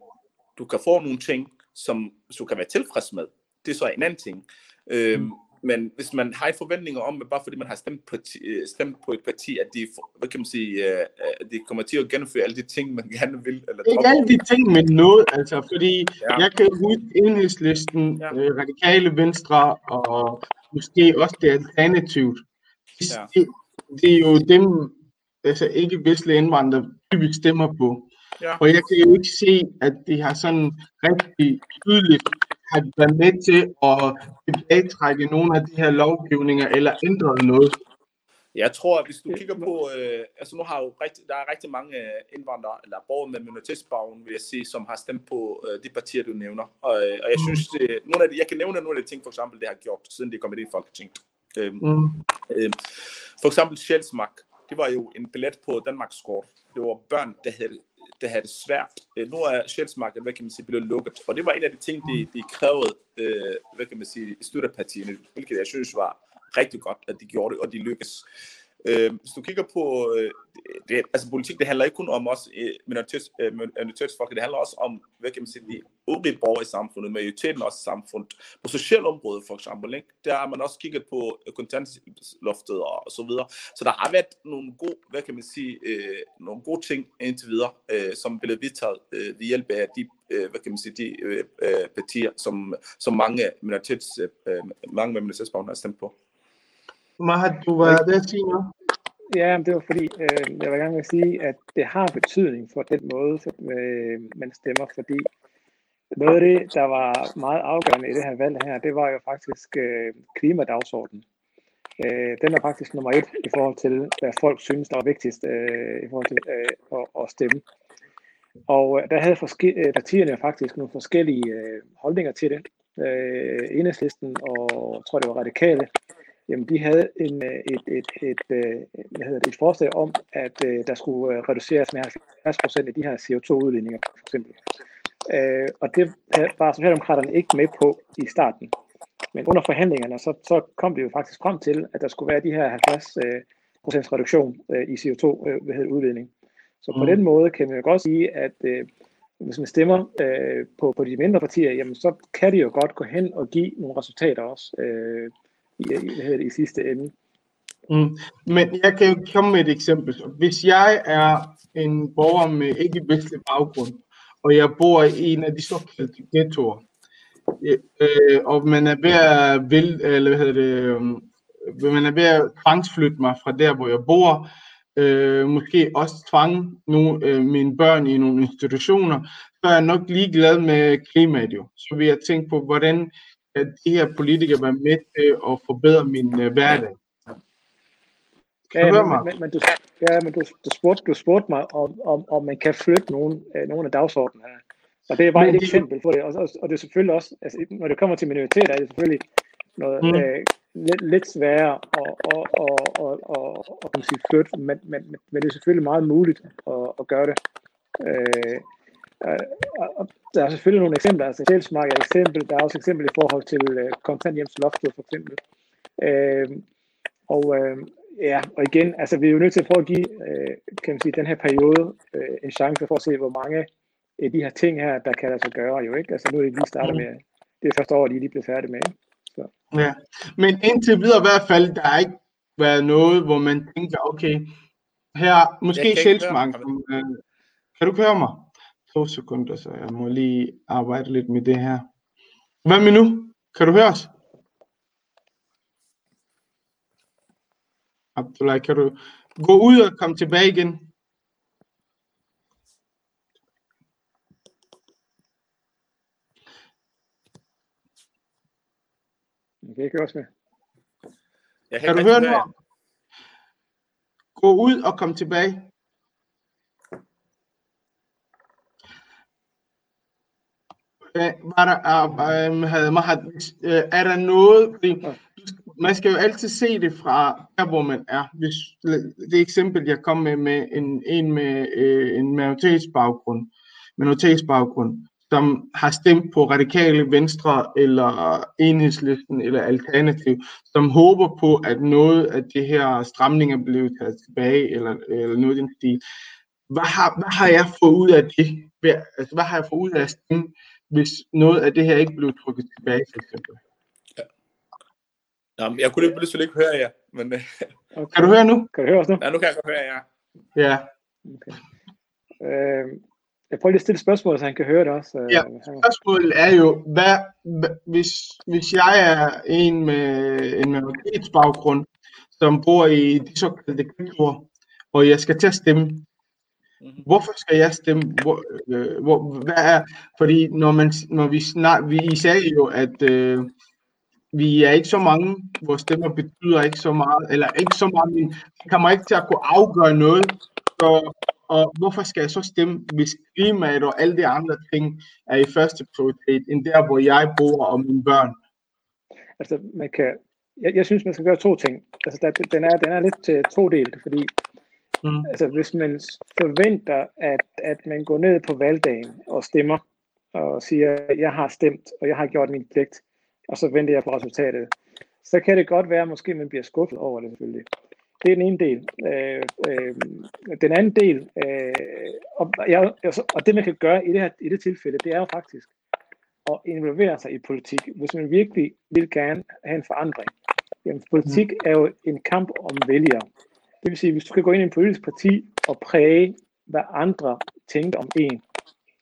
du kan få nogle ting, som du kan være tilfreds med. Det er så en anden ting. Øhm, mm. Men hvis man har forventninger om, at bare fordi man har stemt på, øh, stemt på et parti, at de, hvad kan man sige, uh, de kommer til at gennemføre alle de ting, man [LAUGHS] gerne vil. Eller ikke alle de ting, men noget, altså, fordi ja. jeg kan huske enhedslisten, ja. øh, radikale venstre, og måske også det alternativt. Ja. Det, det er jo dem, altså ikke vestlige indvandrere, typisk stemmer på. Ja. Og jeg kan jo ikke se, at de har sådan rigtig tydeligt har været med til at tilbagetrække nogle af de her lovgivninger eller ændre noget? Jeg tror, at hvis du kigger på, øh, altså nu har jo rigtig, der er rigtig mange øh, indvandrere, eller borgere med minoritetsbaggrund, vil jeg sige, som har stemt på øh, de partier, du nævner. Og, øh, og jeg synes, det, nogle af de, jeg kan nævne nogle af de ting, for eksempel, det har gjort, siden de er kommet ind i Folketinget. Øh, mm. øh, for eksempel Sjælsmark, det var jo en billet på Danmarks kort. Det var børn, der havde der havde det svært. Øh, nu er Sjælsmarkedet, hvad kan man sige, blevet lukket, og det var en af de ting, de, de krævede, øh, hvad kan man sige, støttepartierne, hvilket jeg synes var rigtig godt, at de gjorde det, og de lykkedes. Øh, hvis du kigger på, øh, det, altså politik, det handler ikke kun om os øh, minoritets, øh, det handler også om, hvad kan man sige, de øvrige borgere i samfundet, majoriteten også i samfundet. På socialområdet for eksempel, ikke? der har man også kigget på kontantloftet og, og så videre. Så der har været nogle gode, hvad kan man sige, øh, nogle gode ting indtil videre, øh, som blev vedtaget øh, ved hjælp af de øh, hvad kan man sige, de øh, partier, som, som mange minoritets, øh, mange minoritetsborgere har stemt på. Mahat, du var ved at sige noget? Ja, det var fordi, øh, jeg vil gerne vil sige, at det har betydning for den måde, øh, man stemmer, fordi noget af det, der var meget afgørende i det her valg her, det var jo faktisk øh, klimadagsordenen. Øh, den er faktisk nummer et i forhold til, hvad folk synes, der er vigtigst øh, i forhold til øh, at, at stemme. Og øh, der havde forske- øh, partierne faktisk nogle forskellige øh, holdninger til det. Øh, Enhedslisten og jeg tror det var radikale, jamen de havde en, øh, et, et, et, et, hvad hedder det, et forslag om, at øh, der skulle reduceres med 70 procent af de her CO2-udledninger, for eksempel. Øh, og det var Socialdemokraterne ikke med på i starten. Men under forhandlingerne, så, så kom vi jo faktisk frem til, at der skulle være de her 70 øh, procents reduktion øh, i CO2-udledning. Så på mm. den måde kan man jo godt sige, at øh, hvis man stemmer øh, på, på de mindre partier, jamen så kan det jo godt gå hen og give nogle resultater også øh, i, i, sidste ende. Mm. Men jeg kan jo komme med et eksempel. Hvis jeg er en borger med ikke-vestlig baggrund, og jeg bor i en af de såkaldte ghettoer, øh, og man er ved at, vil, eller hvad hedder det, øh, man er ved at tvangsflytte mig fra der, hvor jeg bor, øh, måske også tvang nogle, øh, mine børn i nogle institutioner, så er jeg nok ligeglad med klimaet jo. Så vil jeg tænke på, hvordan at de her politikere være med til at forbedre min øh, hverdag. Kan ja, men, men, men, du, ja, men du, du, spurgte, du spurgte mig, om, om, om man kan flytte nogle, øh, nogle af dagsordenen her. Og det er bare men et eksempel på det. Og, og, og det er selvfølgelig også, altså, når det kommer til minoriteter, er det selvfølgelig noget mm. øh, lidt, lidt sværere at, at, at, at, at, at, at sige flytte, men, men, men det er selvfølgelig meget muligt at, at gøre det. Øh, der er selvfølgelig nogle eksempler, altså Sjælsmark er et eksempel, der er også eksempel i forhold til uh, kontanthjemsloftet for eksempel. Øh, og øh, ja, og igen, altså vi er jo nødt til at prøve at give, øh, kan man sige, den her periode øh, en chance for at se, hvor mange af de her ting her, der kan altså gøre jo ikke. Altså nu er det lige startet med, det er første år, de er lige blevet færdige med. Så. Ja, men indtil videre i hvert fald, der har ikke været noget, hvor man tænker, okay, her, måske Sjælsmark, øh, kan du høre mig? To sekunder, så jeg må lige arbejde lidt med det her. Hvad med nu? Kan du høre os? Abdullah, kan du gå ud og komme tilbage igen? Jeg kan ikke også med. Jeg kan, kan du høre nu? Gå ud og kom tilbage. Var der, er der noget, fordi man skal jo altid se det fra der, hvor man er. Hvis det eksempel, jeg kom med, med en, en med øh, en minoritetsbaggrund, minoritetsbaggrund, som har stemt på radikale venstre eller enhedslisten eller alternativ, som håber på, at noget af det her stramninger bliver taget tilbage, eller, eller noget i den stil. Hvad har, hvad har jeg fået ud af det? Altså, hvad har jeg fået ud af at stemme hvis noget af det her ikke blev trukket tilbage, for eksempel. Ja. Nå, jeg kunne selvfølgelig ikke høre jer, men... Øh, okay. Kan du høre nu? Kan du høre os nu? Ja, nu kan jeg godt høre jer. Ja. Okay. Øh, jeg prøver lige at stille et spørgsmål, så han kan høre det også. Øh, ja, spørgsmålet er jo, hvad, hvis, hvis jeg er en med en minoritetsbaggrund, som bor i de såkaldte kulturer, og jeg skal til at stemme. Hvorfor skal jeg stemme? Hvor, øh, hvor, hvad er, fordi når, man, når vi snart, vi I sagde jo, at øh, vi er ikke så mange, vores stemmer betyder ikke så meget, eller ikke så meget, men det kommer ikke til at kunne afgøre noget. Så, og hvorfor skal jeg så stemme, hvis klimaet og alle de andre ting er i første prioritet, end der, hvor jeg bor og mine børn? Altså, man kan, jeg, jeg synes, man skal gøre to ting. Altså, der, den, er, den er lidt to todelt, fordi Mm. Altså hvis man forventer, at, at man går ned på valgdagen og stemmer, og siger, jeg har stemt, og jeg har gjort min pligt, og så venter jeg på resultatet, så kan det godt være, at måske man bliver skuffet over det selvfølgelig. Det er den ene del. Øh, øh, den anden del, øh, og, ja, og det man kan gøre i det her i det tilfælde, det er jo faktisk at involvere sig i politik, hvis man virkelig vil gerne have en forandring. Jamen, politik er jo en kamp om vælgere. Det vil sige, hvis du kan gå ind i en politisk parti og præge, hvad andre tænker om en,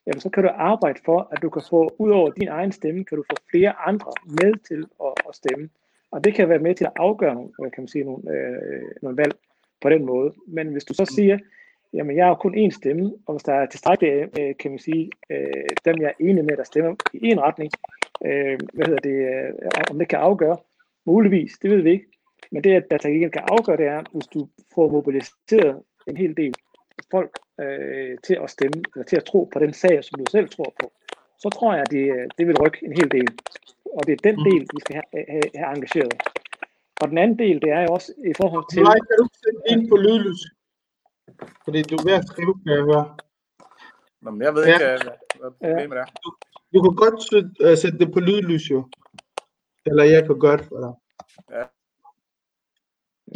jamen så kan du arbejde for, at du kan få, ud over din egen stemme, kan du få flere andre med til at, at stemme. Og det kan være med til at afgøre nogle, kan man sige, nogle, øh, nogle valg på den måde. Men hvis du så siger, jamen jeg har kun én stemme, og hvis der er tilstrækkeligt, øh, kan man sige, øh, dem jeg er enig med, der stemmer i en retning, øh, hvad hedder det, øh, om det kan afgøre, muligvis, det ved vi ikke, Men det, at der ikke kan afgøre, det er, hvis du får mobiliseret en hel del folk øh, til at stemme, eller til at tro på den sag, som du selv tror på, så tror jeg, at det, det vil rykke en hel del. Og det er den del, vi skal have, have, have engageret. Og den anden del, det er jo også i forhold til... Nej, kan du sætte ind på lydlys? Fordi du er ved at skrive, kan jeg høre. Nå, men jeg ved ikke, hvad, problemet er. Du, du kan godt sætte, uh, sætte det på lydlys, jo. Eller jeg kan gøre det for dig. Ja.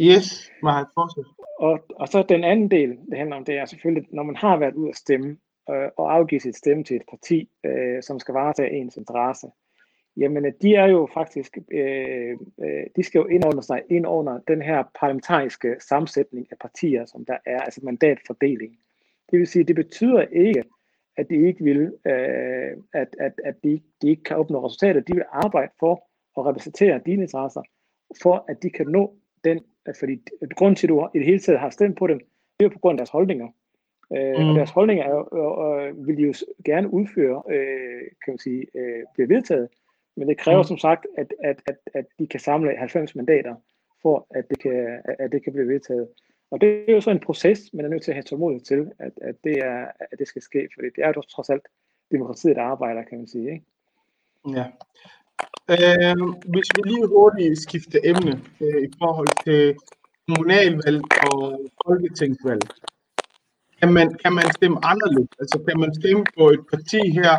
Yes, Mahat, fortsæt. Og, og så den anden del, det handler om, det er selvfølgelig, når man har været ud at stemme, øh, og afgive sit stemme til et parti, øh, som skal varetage ens interesse, jamen de er jo faktisk, øh, øh, de skal jo indordne sig ind under den her parlamentariske sammensætning af partier, som der er, altså mandatfordeling. Det vil sige, det betyder ikke, at de ikke vil, øh, at, at, at de, de ikke kan opnå resultater. De vil arbejde for at repræsentere dine interesser, for at de kan nå den, fordi grunden til, at du i det hele taget har stemt på dem, det er på grund af deres holdninger. Øh, mm. Og deres holdninger er jo, øh, vil de jo gerne udføre, øh, kan man sige, øh, bliver vedtaget. Men det kræver mm. som sagt, at, at, at, at de kan samle 90 mandater, for at det kan, at det kan blive vedtaget. Og det er jo så en proces, man er nødt til at have tålmodighed til, at, at, det, er, at det skal ske, for det er jo trods alt demokratiet, der arbejder, kan man sige. Ikke? Ja. Øh, hvis vi lige hurtigt skifter emne øh, i forhold til kommunalvalg og folketingsvalg, kan man, kan man stemme anderledes? Altså kan man stemme på et parti her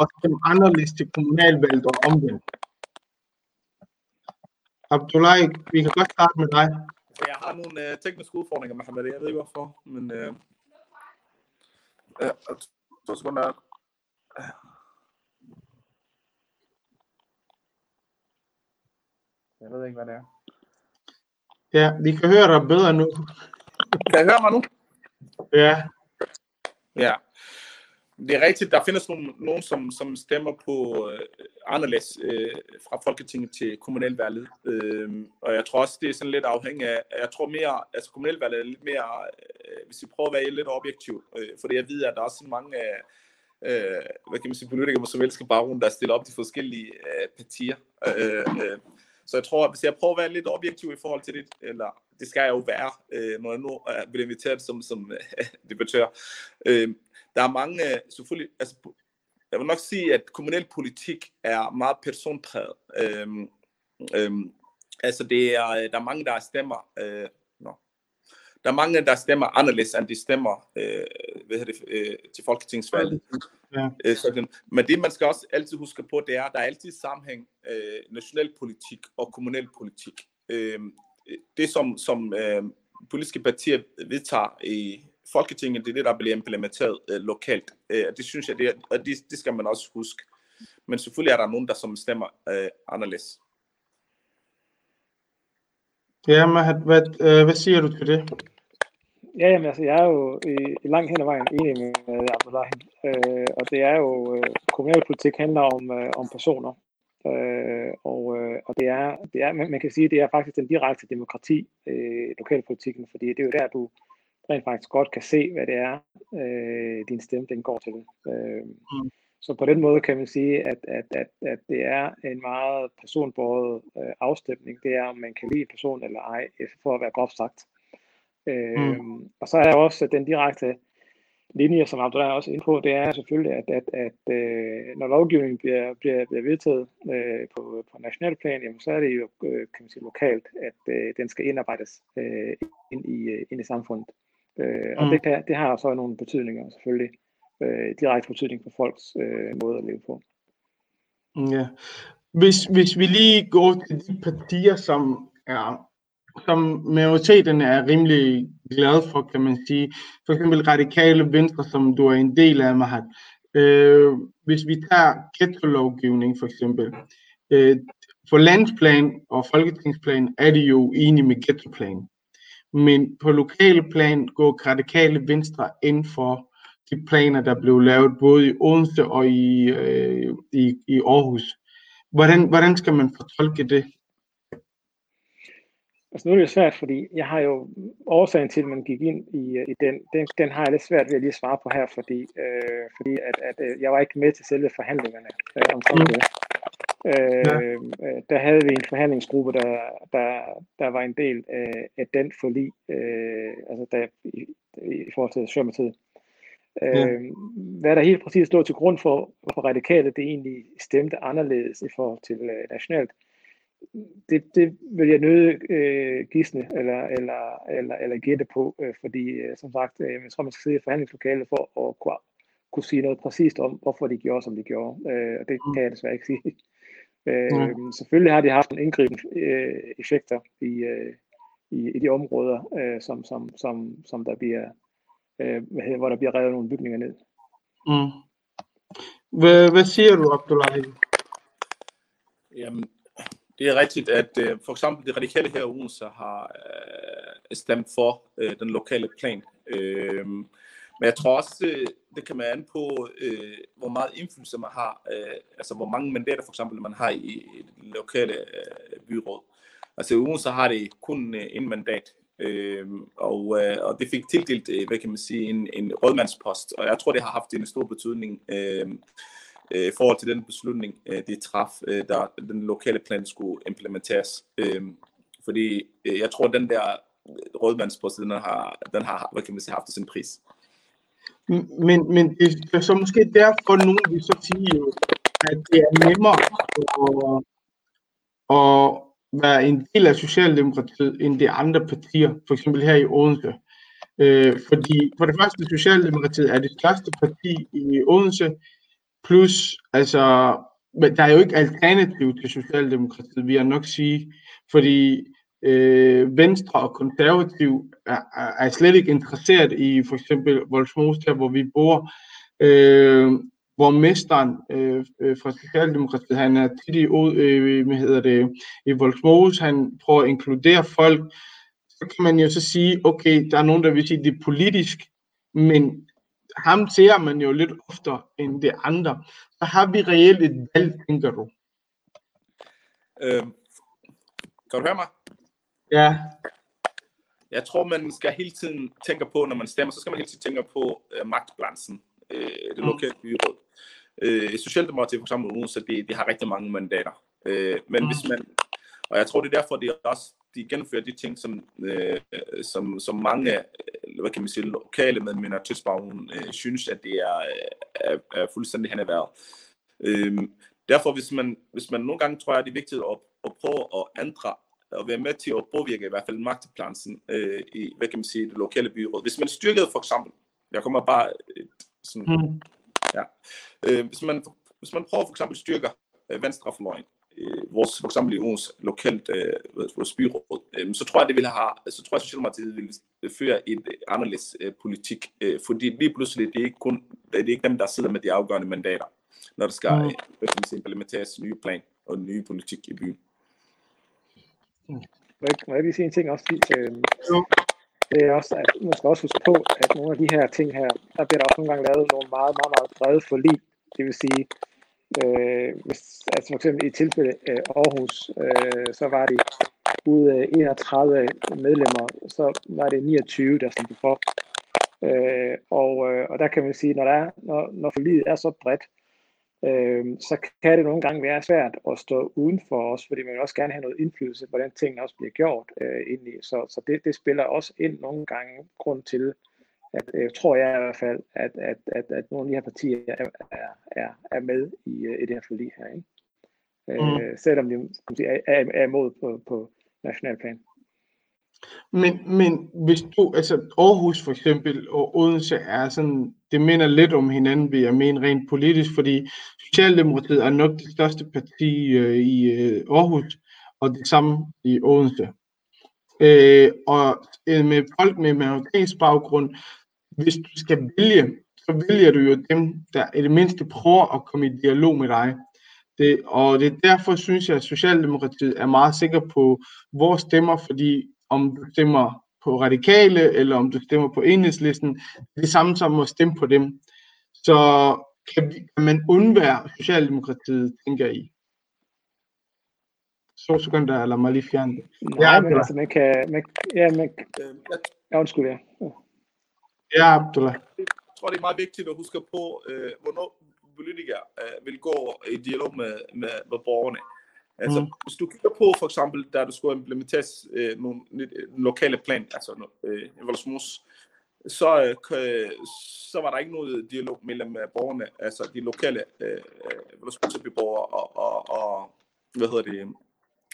og stemme anderledes til kommunalvalget og omvendt? Abdullah, vi kan godt starte med dig. Jeg har nogle uh, tekniske udfordringer, Mohammed. Jeg ved ikke hvorfor, men... Uh, uh, to sekunder. Jeg ved ikke, hvad det er. Ja, vi kan høre dig bedre nu. Kan jeg høre mig nu? Ja. Ja. Det er rigtigt, der findes nogen, nogen som, som stemmer på øh, anderledes øh, fra Folketinget til kommunalvalget. Øh, og jeg tror også, det er sådan lidt afhængigt af, jeg tror mere, altså kommunalvalget er lidt mere, øh, hvis vi prøver at være lidt objektiv, øh, fordi jeg ved, at der er også mange øh, hvad kan man sige, politikere som elsker baggrund, der stiller op de forskellige øh, partier. Øh, øh, så jeg tror, hvis jeg prøver at være lidt objektiv i forhold til det, eller det skal jeg jo være, øh, når jeg nu er blevet inviteret som, som øh, [LAUGHS] debattør. Øh, der er mange, øh, selvfølgelig, altså, jeg vil nok sige, at kommunalpolitik er meget personpræget. Øh, øh, altså, det er, der er mange, der stemmer, øh, no. Der er mange, der stemmer anderledes, end de stemmer øh, hvad det, øh, til folketingsvalget. Ja. Øh, sådan. Men det, man skal også altid huske på, det er, at der er altid sammenhæng øh, national politik og kommunal politik. Øh, det, som, som øh, politiske partier vedtager i Folketinget, det er det, der bliver implementeret øh, lokalt. Øh, det synes jeg, det, er, og det, det skal man også huske. Men selvfølgelig er der nogen, der som stemmer øh, anderledes. Ja, men hvad, øh, hvad siger du til det? Ja, jamen, altså, jeg er jo i, i langt hen ad vejen enig med Abdullahi. Øh, og det er jo, øh, kommunalpolitik handler om, øh, om personer. Øh, og, øh, og det er, det er man, man kan sige, at det er faktisk den direkte demokrati, øh, lokalpolitikken, fordi det er jo der, du rent faktisk godt kan se, hvad det er, øh, din stemme den går til. Øh, mm. Så på den måde kan man sige, at, at, at, at det er en meget personbåret øh, afstemning. Det er, om man kan lide en person eller ej, for at være groft sagt. Øh, mm. Og så er der også den direkte linje, som Abdullah er også inde på, det er selvfølgelig, at, at, at øh, når lovgivningen bliver, bliver, bliver vedtaget øh, på, på national plan, jamen, så er det jo øh, kan man sige, lokalt, at øh, den skal indarbejdes øh, ind, i, øh, ind i samfundet. Øh, og mm. det, kan, det har så nogle betydninger selvfølgelig, øh, direkte betydning for folks øh, måde at leve på. Ja. Hvis, hvis vi lige går til de partier, som er som majoriteten er rimelig glad for, kan man sige. For eksempel radikale venstre, som du er en del af, Mahat. Øh, hvis vi tager ghetto-lovgivning for eksempel. Øh, for landsplan og folketingsplan er de jo enige med ghettoplan. Men på lokale plan går radikale venstre ind for de planer, der blev lavet både i Odense og i, øh, i, i Aarhus. Hvordan, hvordan skal man fortolke det? Altså nu er det jo svært, fordi jeg har jo årsagen til, at man gik ind i, i den, den, den har jeg lidt svært ved at lige svare på her, fordi, øh, fordi at, at, øh, jeg var ikke med til selve forhandlingerne øh, omkring mm. det. Øh, ja. Der havde vi en forhandlingsgruppe, der, der, der var en del af, af den forlig, øh, altså der, i, i forhold til. Ja. Øh, hvad der helt præcis stod til grund for, for radikale, det egentlig stemte anderledes i forhold til uh, nationalt, det, det vil jeg nøde øh, gisne eller, eller, eller, eller gætte på, øh, fordi øh, som sagt, øh, jeg tror, man skal sidde i forhandlingslokalet for at kunne, kunne sige noget præcist om, hvorfor de gjorde, som de gjorde. Øh, og det kan jeg desværre ikke sige. [LAUGHS] Øh, mm. Selvfølgelig har de haft en indgribende øh, effekter i, øh, i, i de områder, øh, som, som, som, som der bliver, øh, hvor der bliver revet nogle bygninger ned. Mm. Hvad, hvad siger du, Abdullah? Jamen, det er rigtigt, at øh, for eksempel de radikale her i Odense har øh, stemt for øh, den lokale plan. Øh, men jeg tror også, øh, det kan man an på, øh, hvor meget indflydelse man har, øh, altså hvor mange mandater for eksempel man har i, i det lokale øh, byråd. Altså i Odense har det kun øh, en mandat, øh, og, øh, og det fik tildelt, øh, hvad kan man sige, en, en rådmandspost, og jeg tror, det har haft en stor betydning. Øh, øh, i forhold til den beslutning, øh, de traf, øh, der den lokale plan skulle implementeres. Øh, fordi øh, jeg tror, den der rådmandspost, den har, den har hvad kan man sige, haft sin pris. Men, men det er så måske derfor, nogen vil så sige, at det er nemmere at, at være en del af Socialdemokratiet end de andre partier, for eksempel her i Odense. Øh, fordi for det første, Socialdemokratiet er det største parti i Odense, Plus, altså, der er jo ikke alternativ til Socialdemokratiet, vil jeg nok sige, fordi øh, Venstre og Konservativ er, er slet ikke interesseret i for eksempel Voldsmose, der hvor vi bor. Øh, hvor mesteren øh, øh, fra Socialdemokratiet, han er tit i, øh, hvad hedder det, i Voldsmose, han prøver at inkludere folk, så kan man jo så sige, okay, der er nogen, der vil sige, det er politisk, men ham ser man jo lidt oftere end det andre. Så har vi reelt et valg, tænker du? Øhm, kan du høre mig? Ja. Jeg tror, man skal hele tiden tænke på, når man stemmer, så skal man hele tiden tænke på uh, magtbalancen, uh, det mm. lokale byråd. Uh, Socialdemokratiet for eksempel, så de, de har rigtig mange mandater. Uh, men mm. hvis man, og jeg tror, det er derfor, det er også de gennemfører de ting, som, øh, som, som mange hvad kan man sige, lokale med minoritetsbaggrund øh, synes, at det er, er, er fuldstændig hen. Øhm, derfor, hvis man, hvis man nogle gange tror jeg, det er vigtigt at, at prøve at ændre og være med til at påvirke i hvert fald magtplansen øh, i, hvad kan man sige, det lokale byråd. Hvis man styrkede for eksempel, jeg kommer bare øh, sådan, mm. ja, øh, hvis, man, hvis man prøver for eksempel styrker øh, venstrefløjen, øh, vores, for eksempel i vores lokalt øh, vores byråd, øh, så tror jeg, det vil have, så tror jeg, Socialdemokratiet vil føre et øh, anderledes øh, politik, øh, fordi lige pludselig det er ikke kun det er ikke dem, der sidder med de afgørende mandater, når der skal mm. øh, implementeres nye plan og nye politik i byen. Mm. Må jeg lige sige en ting også? Øh, det er også, at man skal også huske på, at nogle af de her ting her, der bliver der også nogle gange lavet nogle meget, meget, meget brede forlig. Det vil sige, Øh, hvis, altså for eksempel i tilfælde af Aarhus, øh, så var det ud af 31 medlemmer, så var det 29, der stemte for. Øh, og, øh, og der kan man sige, når, der er, når, når forliget er så bredt, øh, så kan det nogle gange være svært at stå udenfor os, fordi man vil også gerne have noget indflydelse på, hvordan tingene også bliver gjort øh, indeni. Så, så det, det spiller også ind nogle gange grund til, at, øh, tror jeg i hvert fald, at, at, at, at nogle af de her partier er, er, er med i, øh, i det her forlig her. Ikke? Øh, mm. selvom de er, er, er imod på, på nationalplan. Men, men hvis du, altså Aarhus for eksempel og Odense er sådan, det minder lidt om hinanden, vil jeg mene rent politisk, fordi Socialdemokratiet er nok det største parti øh, i øh, Aarhus, og det samme i Odense. Øh, og øh, med folk med majoritetsbaggrund, hvis du skal vælge, så vælger du jo dem, der i det mindste prøver at komme i dialog med dig. Det, og det er derfor, synes jeg, at Socialdemokratiet er meget sikker på vores stemmer, fordi om du stemmer på radikale, eller om du stemmer på enhedslisten, det er det samme som at stemme på dem. Så kan, vi, kan man undvære Socialdemokratiet, tænker I? Så sekunder, eller mig lige fjerne det. Nej, ja, men altså, man kan... Man, ja, man, ja, undskyld, ja. Ja, Abdullah. Jeg tror, det er meget vigtigt at huske på, øh, hvornår, politikere øh, vil gå i dialog med, med, med borgerne. Altså, mm. hvis du kigger på for eksempel, da du skulle implementeres øh, nogle, en lokale plan, altså øh, Evolsmus, så, øh, så var der ikke noget dialog mellem øh, borgerne, altså de lokale øh, Evolsmusbeboere og, og, og, hvad hedder det,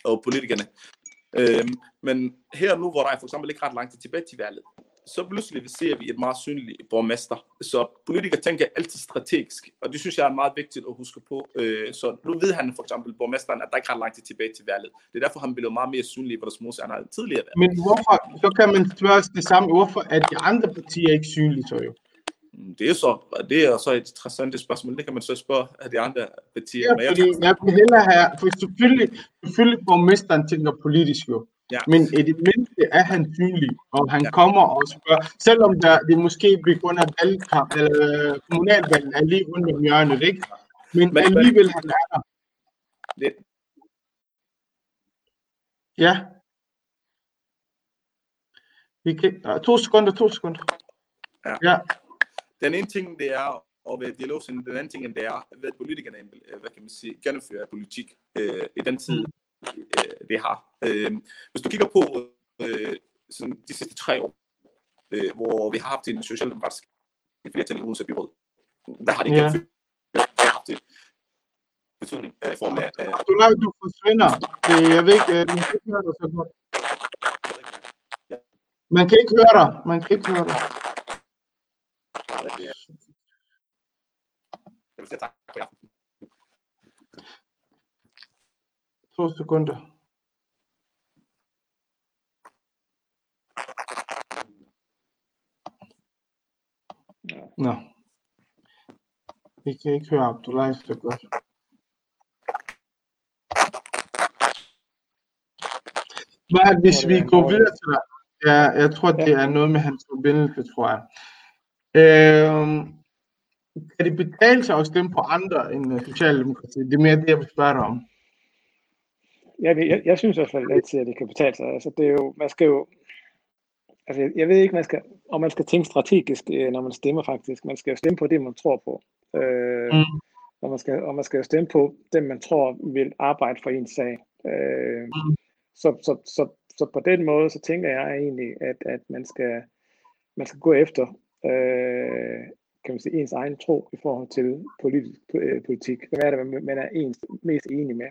og politikerne. Øh, men her nu, hvor der er for eksempel ikke ret langt tilbage til valget, så pludselig ser vi et meget synligt borgmester. Så politikere tænker altid strategisk, og det synes jeg er meget vigtigt at huske på. Øh, så nu ved han for eksempel, borgmesteren, at der ikke er ret langt tilbage til valget. Det er derfor, han blev meget mere synlig, hvor der han har tidligere været. Men hvorfor, så kan man spørge det samme, hvorfor er de andre partier ikke synlige så jo? Det er så, det er så et interessant spørgsmål. Det kan man så spørge af de andre partier. Ja, fordi jeg, jeg vil hellere have, for selvfølgelig, selvfølgelig borgmesteren tænker politisk jo. Ja. Men i det mindste er han synlig, og han ja. kommer og spørger, selvom der, det måske bliver grund af valgkamp, eller øh, kommunalvalget er lige rundt om hjørnet, ikke? Men, men alligevel han er der. Det. Ja. Vi kan, to sekunder, to sekunder. Ja. ja. Den ene ting, det er at være dialogsen, den anden ting, det er, hvad politikerne, hvad kan man sige, gennemfører politik øh, i den tid, øh, det har. Øh, hvis du kigger på øh, sådan de sidste tre år, øh, hvor vi har haft en socialdemokratisk flertal i Odense Byråd, der har det ikke ja. haft det betydning øh, i form af... Øh, du lader, du forsvinder. Jeg ved ikke, øh, man kan ikke høre dig så godt. Man kan ikke høre dig. Man kan ikke høre dig. Jeg for jer. To sekunder. Nå. Vi kan ikke høre Abdullah så godt. Hvad hvis vi går videre til dig? Ja, jeg tror, Øhm, kan det betale sig at stemme på andre end Socialdemokratiet? Det er mere det, jeg vil spørge dig om jeg, jeg, jeg synes i hvert fald altid, at det kan betale sig. Altså, det er jo, man skal jo, altså, jeg ved ikke, man skal, om man skal tænke strategisk, øh, når man stemmer faktisk. Man skal jo stemme på det, man tror på. Øh, mm. og, man skal, og man skal jo stemme på dem, man tror vil arbejde for ens sag. Øh, mm. så, så, så, så på den måde, så tænker jeg egentlig, at, at man, skal, man skal gå efter øh, kan man sige, ens egen tro i forhold til politisk, øh, politik. Hvad er det, man er ens mest enig med?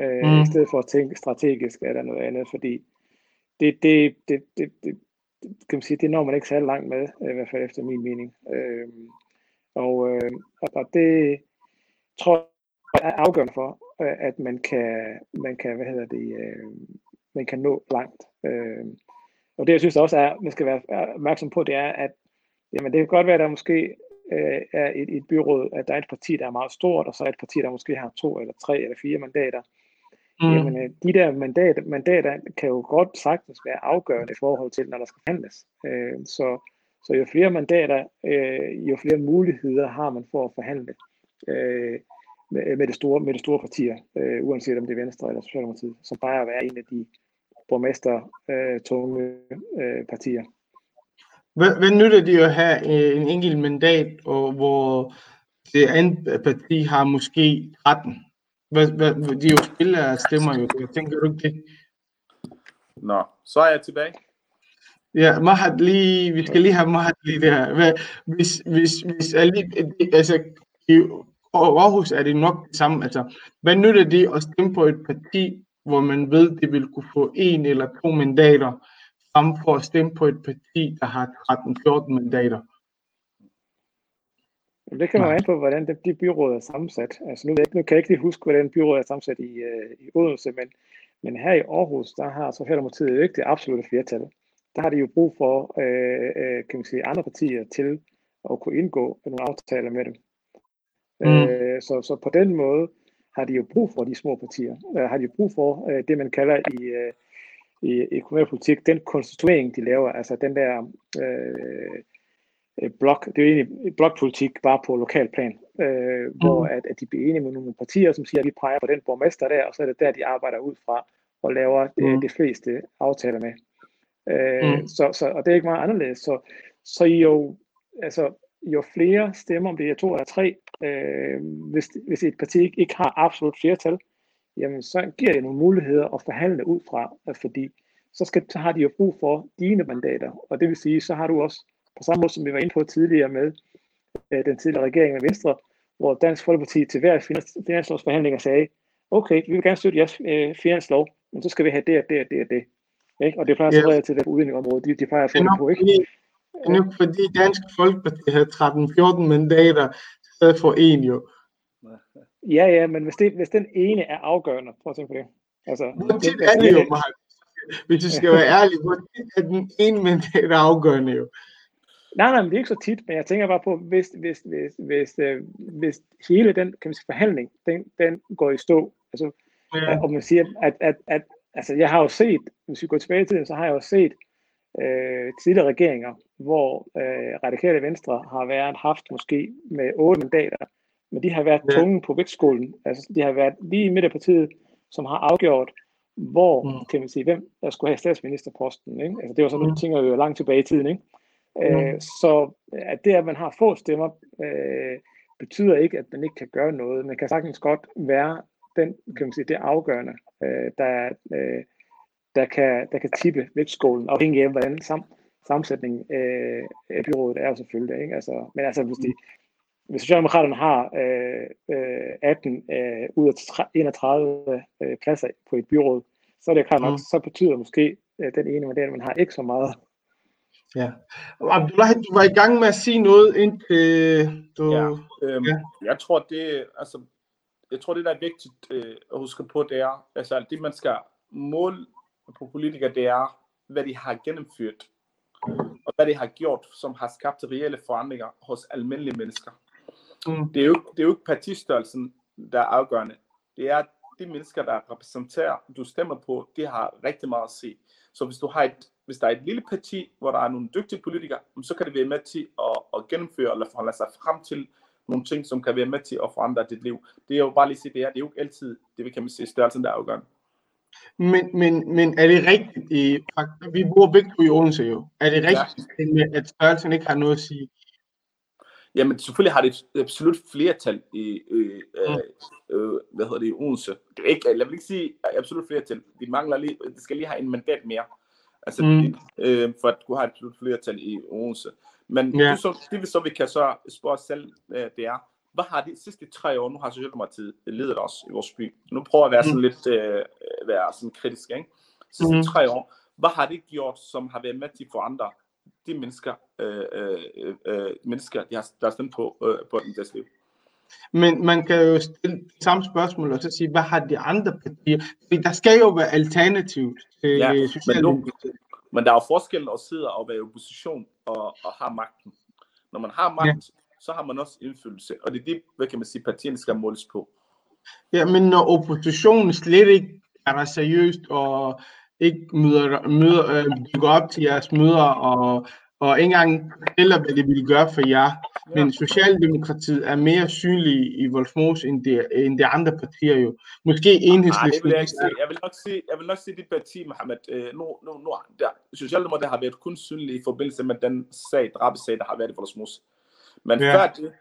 øh, mm. i stedet for at tænke strategisk eller noget andet, fordi det, det, det, det, det, kan man sige, det når man ikke særlig langt med, i hvert fald efter min mening. Øh, og, øh, og det tror jeg er afgørende for, øh, at man kan, man kan, hvad hedder det, øh, man kan nå langt. Øh, og det jeg synes også er, man skal være opmærksom på, det er, at jamen, det kan godt være, at der måske øh, er et, et byråd, at der er et parti, der er meget stort, og så er et parti, der måske har to eller tre eller fire mandater. Mm. Jamen, øh, de der mandater, mandater kan jo godt sagtens være afgørende i forhold til, når der skal handles. Øh, så, så jo flere mandater, øh, jo flere muligheder har man for at forhandle øh, med, med, det store, med det store partier, øh, uanset om det er Venstre eller Socialdemokratiet, som bare at være en af de borgmester øh, tunge øh, partier. Hvad, hvad nytter det at have en enkelt mandat, og hvor det andet parti har måske 13? Hvad, hvad, de er jo spillere stemmer jo, jeg tænker du ikke det? Nå, så er jeg tilbage. Ja, Mahat lige, vi skal lige have Mahat lige der. Hvad, hvis, hvis, hvis lige, altså, i Aarhus er det nok det samme. Altså, hvad nytter det at stemme på et parti, hvor man ved, det vil kunne få en eller to mandater, frem for at stemme på et parti, der har 13-14 mandater? Det kan man an på, hvordan de, de byråd er sammensat. Altså nu, nu kan jeg ikke lige huske, hvordan byrådet er sammensat i, øh, i Odense, men, men her i Aarhus, der har Socialdemokratiet jo ikke det absolutte flertal. Der har de jo brug for øh, øh, kan man sige, andre partier til at kunne indgå nogle aftaler med dem. Mm. Øh, så, så på den måde har de jo brug for de små partier. Øh, har de jo brug for øh, det, man kalder i, øh, i, i kommunalpolitik, den konstituering, de laver, altså den der øh, Øh, blok, det er jo egentlig blokpolitik bare på lokalplan, øh, mm. hvor at, at de bliver enige med nogle partier, som siger, at vi peger på den borgmester der, og så er det der, de arbejder ud fra og laver mm. det, det fleste aftaler med. Øh, mm. så, så, og det er ikke meget anderledes. Så, så jo, altså, jo flere stemmer, om det er to eller tre, øh, hvis, hvis et parti ikke, ikke har absolut flertal, jamen så giver det nogle muligheder at forhandle ud fra, fordi så, skal, så har de jo brug for dine mandater, og det vil sige, så har du også, på samme måde som vi var inde på tidligere med øh, den tidligere regering med Venstre, hvor Dansk Folkeparti til hver finanslovsforhandlinger sagde, okay, vi vil gerne støtte jeres øh, finanslov, men så skal vi have det og det og det og det. Ikke? Og det plejer yeah. så relativt til det udviklingsområde, de, de plejer at få det på, ikke? Det er nok fordi Dansk Folkeparti har 13-14 mandater, stedet for en jo. Ja, ja, men hvis, det, hvis den ene er afgørende, prøv at tænke på det. Altså, tit er det jo, Mark? Hvis du skal være ærlig, hvor tit er den ene mandat afgørende jo? Nej, nej, men det er ikke så tit, men jeg tænker bare på, hvis, hvis, hvis, hvis, øh, hvis hele den kan man sige, forhandling, den, den går i stå, altså, ja. og man siger, at, at, at altså, jeg har jo set, hvis vi går tilbage til det, så har jeg jo set øh, tidligere regeringer, hvor øh, radikale venstre har været haft måske med otte mandater, men de har været ja. tunge på vægtskolen. Altså, de har været lige i midt af partiet, som har afgjort, hvor, mm. kan man sige, hvem der skulle have statsministerposten. Ikke? Altså, det var sådan nogle mm. ting, der jo langt tilbage i tiden. Ikke? Mm. Øh, så at det, at man har få stemmer, øh, betyder ikke, at man ikke kan gøre noget. Man kan sagtens godt være den, kan man sige, det afgørende, øh, der, øh, der, kan, der kan tippe vægtskålen, afhængig af, hvordan sam, sammensætningen øh, af byrådet er selvfølgelig. Ikke? Altså, men altså, hvis, de, hvis Socialdemokraterne har øh, øh, 18 øh, ud af 31 øh, pladser på et byråd, så er det klart nok, mm. så betyder måske øh, den ene mandat, man har ikke så meget. Ja. Abdullah, du var i gang med at sige noget indtil du... Ja, øhm, ja. jeg tror, det, altså, jeg tror, det der er vigtigt øh, at huske på, det er, altså det man skal måle på politikere, det er, hvad de har gennemført, og hvad de har gjort, som har skabt reelle forandringer hos almindelige mennesker. Mm. Det, er jo, det er jo ikke partistørrelsen, der er afgørende. Det er de mennesker, der repræsenterer, du stemmer på, de har rigtig meget at se. Så hvis du har et, hvis der er et lille parti, hvor der er nogle dygtige politikere, så kan det være med til at, at gennemføre eller forholde sig frem til nogle ting, som kan være med til at forandre dit liv. Det er jo bare lige at sige, det er, det er jo ikke altid, det vi kan sige, størrelsen, der er afgørende. Men, men, men er det rigtigt, i, vi bor begge i Odense jo, er det rigtigt, ja. at størrelsen ikke har noget at sige? Jamen selvfølgelig har det et absolut flertal i, øh, øh, øh, hvad hedder det, i Odense. Det er ikke, jeg vil ikke sige absolut flertal. De mangler lige, de skal lige have en mandat mere. Altså, mm. øh, for at kunne have et absolut flertal i Odense. Men ja. det, så, det vi så vi kan så spørge os selv, øh, det er, hvad har de sidste tre år, nu har Socialdemokratiet ledet os i vores by. Nu prøver jeg at være sådan mm. lidt, øh, være sådan kritisk, ikke? Sidste mm. tre år, hvad har de gjort, som har været med til at forandre de mennesker, øh, øh, øh, mennesker de har, der er stemt på, øh, på den deres liv? Men man kan jo stille det samme spørgsmål og så sige, hvad har de andre partier? Fordi der skal jo være alternativ til ja, Socialdemokratiet. Men der er jo forskel at sidde og være i opposition og, og have magten. Når man har magt, ja. så har man også indflydelse, og det er det, hvad kan man sige, partierne skal måles på. Ja, men når oppositionen slet ikke er seriøst og ikke møder, møder, øh, går op til jeres møder og, og ikke engang fortæller, hvad det vil gøre for jer. Men Socialdemokratiet er mere synlige i Wolfmos end det, end de andre partier jo. Måske enhedslisten. Nej, jeg, vil jeg vil nok sige, jeg vil nok sige dit parti, Mohammed. Øh, nu, nu, nu, der, Socialdemokratiet har været kun synlige i forbindelse med den sag, drabesag, der har været i Wolfmos. Men ja. før det,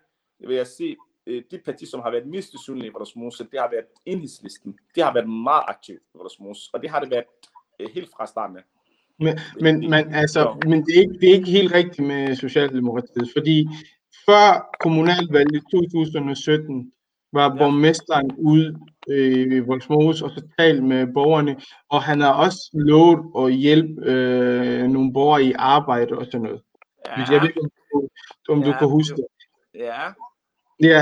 vil jeg sige, øh, de parti, som har været mest synlige i Wolfmos, det har været enhedslisten. De har været meget aktive i Wolfmos, og det har det været helt fra starten af. Men, men, men, altså, men det, er ikke, det er ikke helt rigtigt med Socialdemokratiet, fordi før kommunalvalget i 2017 var borgmesteren ude øh, i Voldsmose og så talt med borgerne, og han har også lovet at hjælpe øh, nogle borgere i arbejde og sådan noget. Ja. Hvis jeg ved, om du, om ja, du kan huske det. Ja. Ja,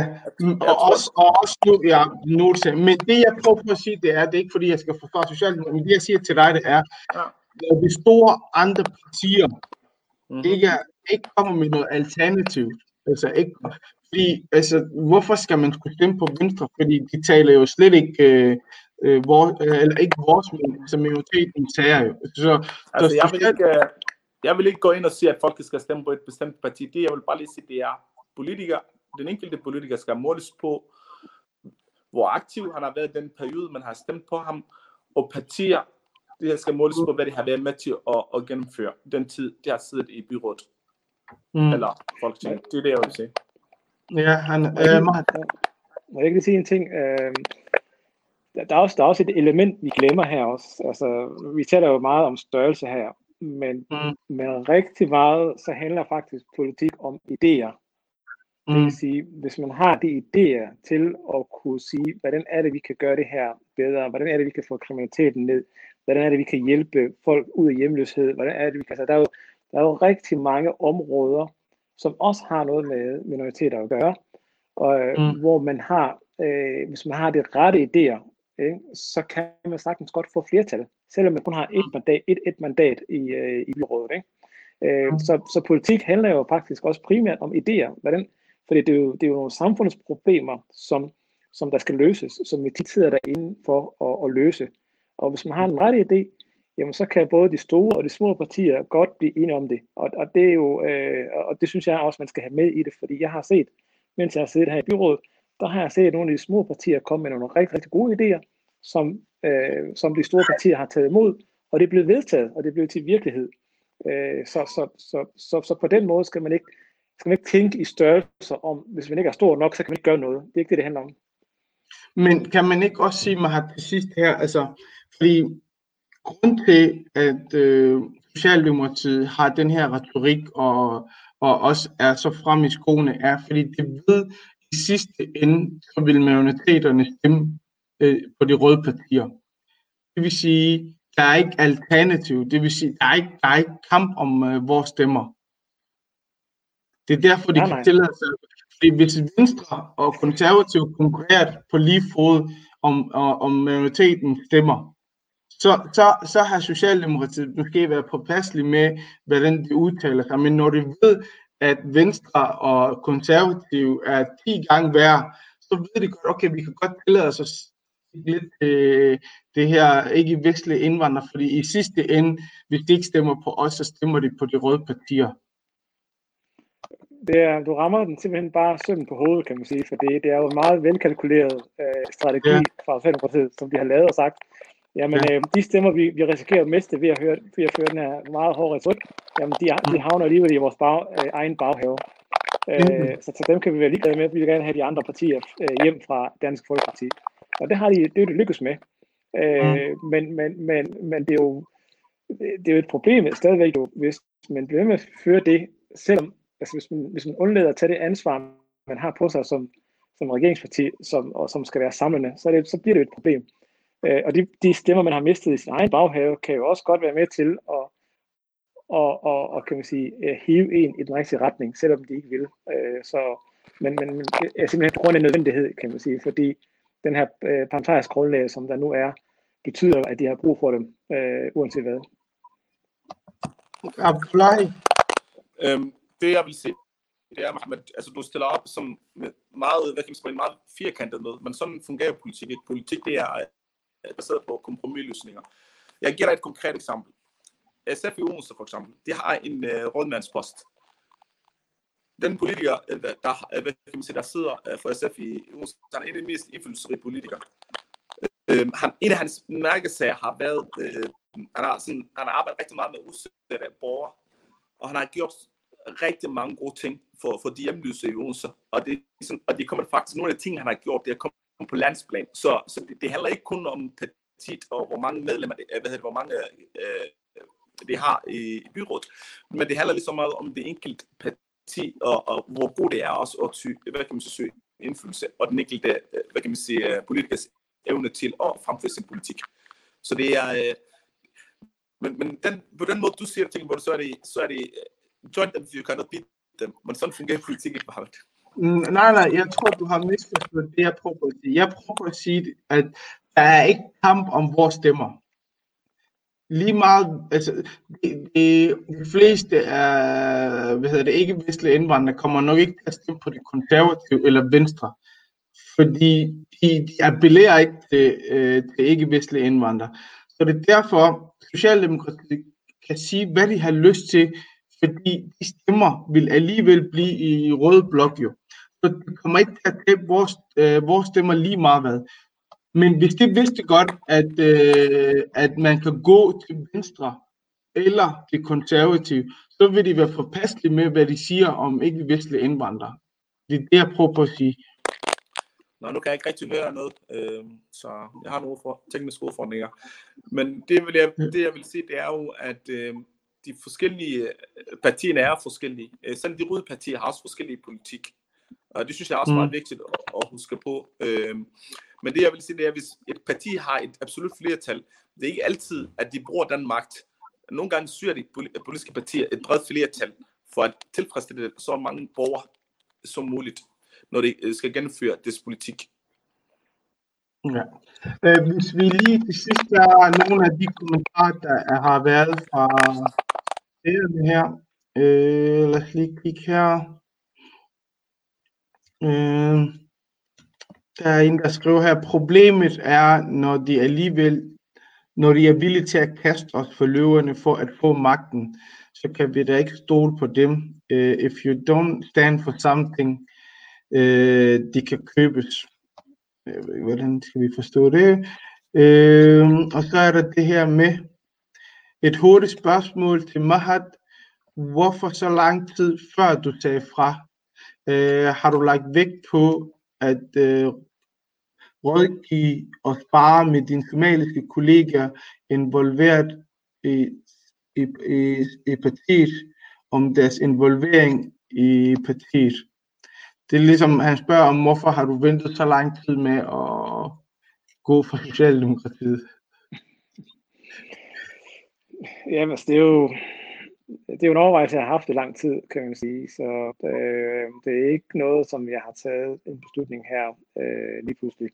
og også, og også nu, ja, nu men det jeg prøver på at sige, det er, det er ikke fordi, jeg skal forsvare Socialdemokratiet, men det jeg siger til dig, det er, ja. når de store andre partier mm-hmm. ikke, ikke kommer med noget alternativ, Altså ikke, fordi, altså, hvorfor skal man skulle stemme på Venstre? Fordi de taler jo slet ikke, øh, øh, vor, øh, eller ikke vores, men som altså, minoriteten tager jo. Så, altså, så, jeg, vil ikke, øh, jeg vil ikke gå ind og sige, at folk skal stemme på et bestemt parti. Det jeg vil bare lige sige, det er, politikere, den enkelte politiker skal måles på, hvor aktiv han har været i den periode, man har stemt på ham, og partier, det skal måles på, hvad de har været med til at, at gennemføre den tid, de har siddet i byrådet. Mm. Eller Folketinget. Det er det, jeg vil sige. Ja, han, øh. Må jeg ikke sige en ting? Øh, der, er også, der er også et element, vi glemmer her også. Altså, vi taler jo meget om størrelse her, men, mm. men rigtig meget, så handler faktisk politik om idéer. Mm. Det vil sige, hvis man har de idéer til at kunne sige, hvordan er det, vi kan gøre det her bedre, hvordan er det, vi kan få kriminaliteten ned, hvordan er det, vi kan hjælpe folk ud af hjemløshed, hvordan er det, vi kan... Altså, der, er jo, der er jo rigtig mange områder, som også har noget med minoriteter at gøre, og mm. hvor man har, øh, hvis man har de rette idéer, ikke, så kan man sagtens godt få flertal, selvom man kun har et mandat, et, et mandat i, øh, i byrådet. Ikke? Øh, mm. så, så politik handler jo faktisk også primært om idéer, hvordan, fordi det er jo, det er jo nogle samfundsproblemer, som, som der skal løses, som vi tit sidder derinde for at, at løse. Og hvis man har en ret idé, jamen så kan både de store og de små partier godt blive enige om det. Og, og det er jo, øh, og det synes jeg også, man skal have med i det, fordi jeg har set, mens jeg har siddet her i byrådet, der har jeg set nogle af de små partier komme med nogle rigtig, rigtig gode idéer, som, øh, som de store partier har taget imod, og det er blevet vedtaget, og det er blevet til virkelighed. Øh, så, så, så, så, så på den måde skal man ikke skal man ikke tænke i størrelser om, hvis man ikke er stor nok, så kan man ikke gøre noget. Det er ikke det, det handler om. Men kan man ikke også sige, at har til sidst her, altså, fordi grund til, at øh, Socialdemokratiet har den her retorik og, og også er så frem i skoene, er, fordi det ved i sidste ende, så vil minoriteterne stemme øh, på de røde partier. Det vil sige, der er ikke alternativ. Det vil sige, der er ikke, der er ikke kamp om øh, vores stemmer. Det er derfor, de nej, kan tillade sig. Fordi hvis Venstre og konservative konkurrerer på lige fod om, om, majoriteten stemmer, så, så, så har Socialdemokratiet måske været påpasselig med, hvordan de udtaler sig. Men når de ved, at Venstre og konservative er 10 gange værre, så ved de godt, okay, vi kan godt tillade os at lidt øh, det her ikke vestlige indvandrere, fordi i sidste ende, hvis de ikke stemmer på os, så stemmer de på de røde partier. Det er, du rammer den simpelthen bare søm på hovedet, kan man sige, for det, det er jo en meget velkalkuleret øh, strategi ja. fra Socialdemokratiet, som de har lavet og sagt, jamen ja. øh, de stemmer, vi, vi risikerer at miste ved at, høre, ved at føre den her meget hårde retorik, jamen de, de havner alligevel i vores bag, øh, egen baghave. Øh, så, så dem kan vi være ligeglade med, vi vil gerne have de andre partier øh, hjem fra Dansk Folkeparti. Og det har de, det er det lykkes med. Øh, mm. men, men, men, men det er jo det er jo et problem stadigvæk jo, hvis man bliver med at føre det, selvom altså hvis man, hvis man undlader at tage det ansvar, man har på sig som, som regeringsparti, som, og som skal være samlende, så, er det, så bliver det et problem. Øh, og de, de stemmer, man har mistet i sin egen baghave, kan jo også godt være med til at og, og, og kan man sige, øh, hive en i den rigtige retning, selvom de ikke vil. Øh, så, men, men, men det er simpelthen på grund af nødvendighed, kan man sige, fordi den her øh, parlamentariske grundlag, som der nu er, betyder, at de har brug for dem, øh, uanset hvad. Abdullahi? Øhm, det jeg vil sige, det er, Mohammed, altså du stiller op som meget, hvad kan man sige, meget firkantet med, men sådan fungerer politik ikke. Politik det er baseret på kompromisløsninger. Jeg giver dig et konkret eksempel. SF i Odense for eksempel, de har en uh, rådmandspost. Den politiker, øh, der, hvad kan man sige, der sidder uh, for SF i Odense, han er en af de mest indflydelsesrige politikere. Uh, han, en af hans mærkesager har været, uh, han, har sådan, han har arbejdet rigtig meget med udsatte borgere, og han har gjort rigtig mange gode ting for, for de hjemløse i Odense. Og det, sådan, og det kommer faktisk, nogle af de ting, han har gjort, det er kommet på landsplan. Så, så det, det handler ikke kun om partiet og hvor mange medlemmer, det, hvad hedder det, hvor mange øh, det har i, i byrådet, men det handler lige så meget om det enkelte parti og, og hvor god det er også at ty, hvad kan man sige, indflydelse og den enkelte, øh, hvad kan man sige, politikers evne til at fremføre sin politik. Så det er, øh, men, men den, på den måde, du siger ting, hvor så er det, så er det join them, you cannot beat them. Men sådan fungerer politik ikke. Mm, nej, nej, jeg tror, du har misforstået det, jeg prøver at sige. Jeg prøver at sige, at der er ikke kamp om vores stemmer. Lige meget, altså, de, de, de fleste af, hvad hedder det, ikke-vestlige indvandrere kommer nok ikke til at stemme på de konservative eller venstre, fordi de, de appellerer ikke til, øh, til ikke-vestlige indvandrere. Så det er derfor, Socialdemokratiet kan sige, hvad de har lyst til, fordi de stemmer vil alligevel blive i rød blok jo. Så det kommer ikke til at tage vores, øh, vores stemmer lige meget hvad. Men hvis det vidste godt, at, øh, at man kan gå til venstre eller de konservative, så vil de være forpasselige med, hvad de siger om ikke-vestlige indvandrere. Det er det, jeg prøver på at sige. Nå, nu kan jeg ikke rigtig høre noget, øh, så jeg har nogle for, tekniske udfordringer. Men det, jeg, det, jeg vil sige, det er jo, at øh, de forskellige øh, partierne er forskellige. Øh, selv de røde partier har også forskellige politik. Og det synes jeg er også mm. meget vigtigt at, at huske på. Øh, men det jeg vil sige, det er, at hvis et parti har et absolut flertal, det er ikke altid, at de bruger den magt. Nogle gange syr de politiske partier et bredt flertal for at tilfredsstille så mange borgere som muligt, når de øh, skal gennemføre deres politik. Ja. Øh, hvis vi lige til sidst der er nogle af de kommentarer, der har været fra det her. Øh, lad os lige kigge her. Øh, der er en, der skriver her, problemet er, når de alligevel, når de er villige til at kaste os for løverne for at få magten, så kan vi da ikke stole på dem. Uh, if you don't stand for something, uh, de kan købes. Hvordan skal vi forstå det? Uh, og så er der det her med et hurtigt spørgsmål til Mahat. Hvorfor så lang tid før du sagde fra? Uh, har du lagt vægt på at uh, rådgive og spare med dine somaliske kolleger involveret i, i, i, i partiet om deres involvering i partiet. Det er ligesom, han spørger om, hvorfor har du ventet så lang tid med at gå for Socialdemokratiet? Ja, altså, det er jo, det er jo en overvejelse, jeg har haft i lang tid, kan man sige. Så øh, det er ikke noget, som jeg har taget en beslutning her øh, lige pludselig.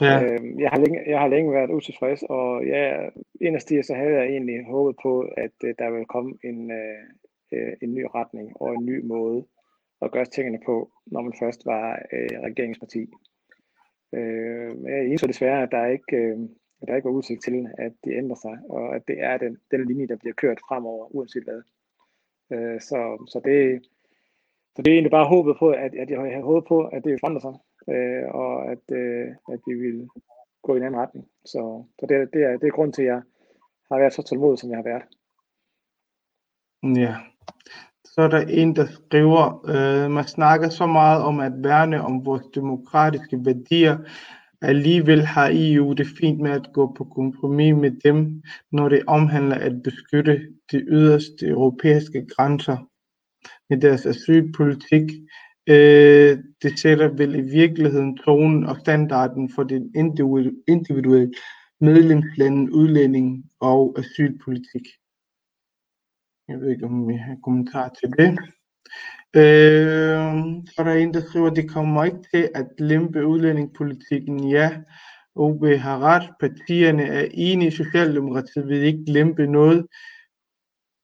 Ja. Øh, jeg, har længe, jeg har længe været utilfreds, og ja, inderst så havde jeg egentlig håbet på, at uh, der ville komme en, uh, en ny retning og en ny måde at gøre tingene på, når man først var uh, regeringsparti. Uh, jeg indså desværre, at der ikke, uh, at der ikke var udsigt til, at det ændrer sig, og at det er den, den linje, der bliver kørt fremover, uanset hvad. Uh, så, så, det, så det er egentlig bare håbet på, at, at jeg har håbet på, at det forandrer sig, øh, og at, øh, at vi vil gå i en anden retning. Så, så det, det, er, det er grund til, at jeg har været så tålmodig, som jeg har været. Ja. Så er der en, der skriver, øh, man snakker så meget om at værne om vores demokratiske værdier, alligevel har EU det fint med at gå på kompromis med dem, når det omhandler at beskytte de yderste europæiske grænser med deres asylpolitik, Øh, det sætter vel i virkeligheden tonen og standarden for den individuelle medlemslandet udlænding og asylpolitik. Jeg ved ikke, om vi har kommentar til det. Øh, så er der en, der skriver, det kommer ikke til at lempe udlændingepolitikken. Ja, OB har ret. Partierne er enige. Socialdemokratiet vil ikke lempe noget,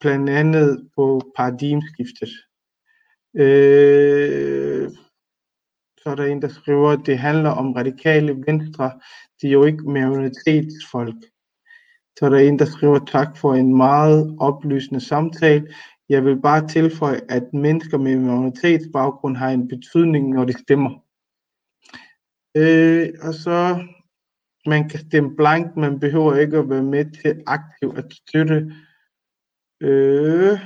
blandt andet på paradigmeskiftet. Øh, så er der en, der skriver, at det handler om radikale venstre. De er jo ikke minoritetsfolk. Så er der en, der skriver tak for en meget oplysende samtale. Jeg vil bare tilføje, at mennesker med minoritetsbaggrund har en betydning, når de stemmer. Øh, og så, man kan stemme blankt, man behøver ikke at være med til aktivt at støtte øh,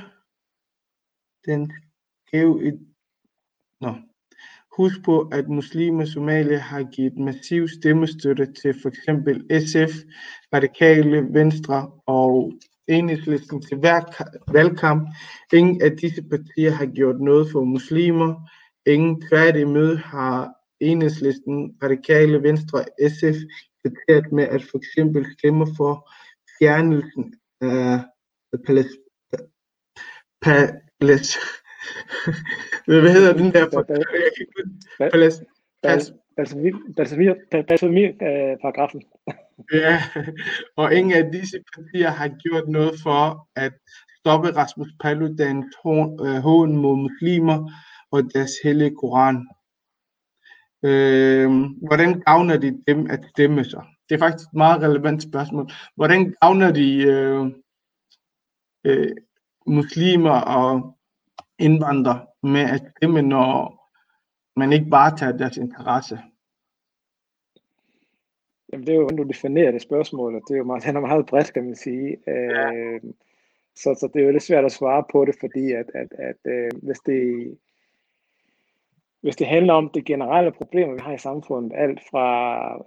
den gav et Nå. Husk på, at muslimer i Somalia har givet massiv stemmestøtte til f.eks. SF, Radikale Venstre og Enhedslisten til hver valgkamp. Ingen af disse partier har gjort noget for muslimer. Ingen tværtimod har Enhedslisten, Radikale Venstre og SF kritiseret med at for eksempel stemme for fjernelsen af Palæs hvad hedder den der? Balsamir-paragrafen. Ja, og ingen af disse partier har gjort noget for at stoppe Rasmus Paludans hån mod muslimer og deres hellige koran. Øh, hvordan gavner de dem at stemme sig? Det er faktisk et meget relevant spørgsmål. Hvordan gavner de øh, øh, muslimer og indvandrere med at stemme, når man ikke bare tager deres interesse? Jamen, det er jo, hvordan du definerer det spørgsmål, og det er jo meget, [LAUGHS] er meget bredt, kan man sige. Ja. Øh, så, så det er jo lidt svært at svare på det, fordi at, at, at øh, hvis det hvis det handler om det generelle problemer, vi har i samfundet, alt fra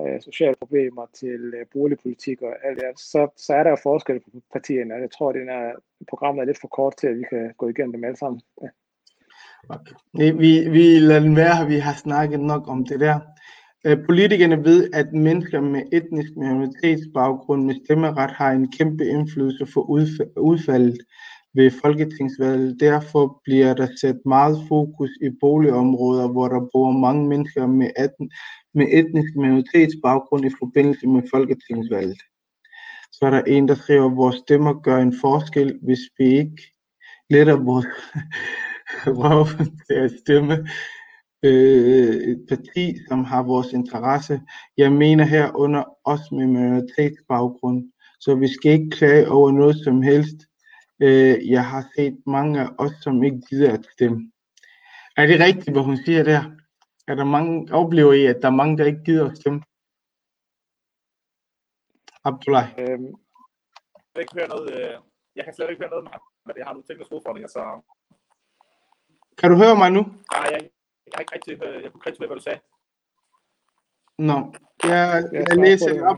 øh, sociale problemer til øh, boligpolitik og alt det, så, så er der jo forskel på partierne, og jeg tror, at det er, programmet er lidt for kort til, at vi kan gå igennem dem alle sammen. Ja. Okay. Vi, vi lader den være, vi har snakket nok om det der. Øh, politikerne ved, at mennesker med etnisk minoritetsbaggrund med stemmeret har en kæmpe indflydelse for udfaldet ved folketingsvalget. Derfor bliver der sat meget fokus i boligområder, hvor der bor mange mennesker med, etn med etnisk minoritetsbaggrund i forbindelse med folketingsvalget. Så er der en, der skriver, at vores stemmer gør en forskel, hvis vi ikke letter vores [LAUGHS] røv til at stemme øh, et parti, som har vores interesse. Jeg mener herunder os med minoritetsbaggrund, så vi skal ikke klage over noget som helst. Øh, jeg har set mange af os, som ikke gider at stemme. Er det rigtigt, hvad hun siger der? Er der mange, oplever I, at der er mange, der ikke gider at stemme? Abdullah. Øhm, jeg, kan noget, øh, jeg kan slet ikke høre noget det. Jeg har nogle tekniske udfordringer, så... Kan du høre mig nu? Nej, jeg, jeg har ikke rigtig, jeg kunne ikke rigtig høre, hvad du sagde. Nå, jeg, jeg, jeg læser det op.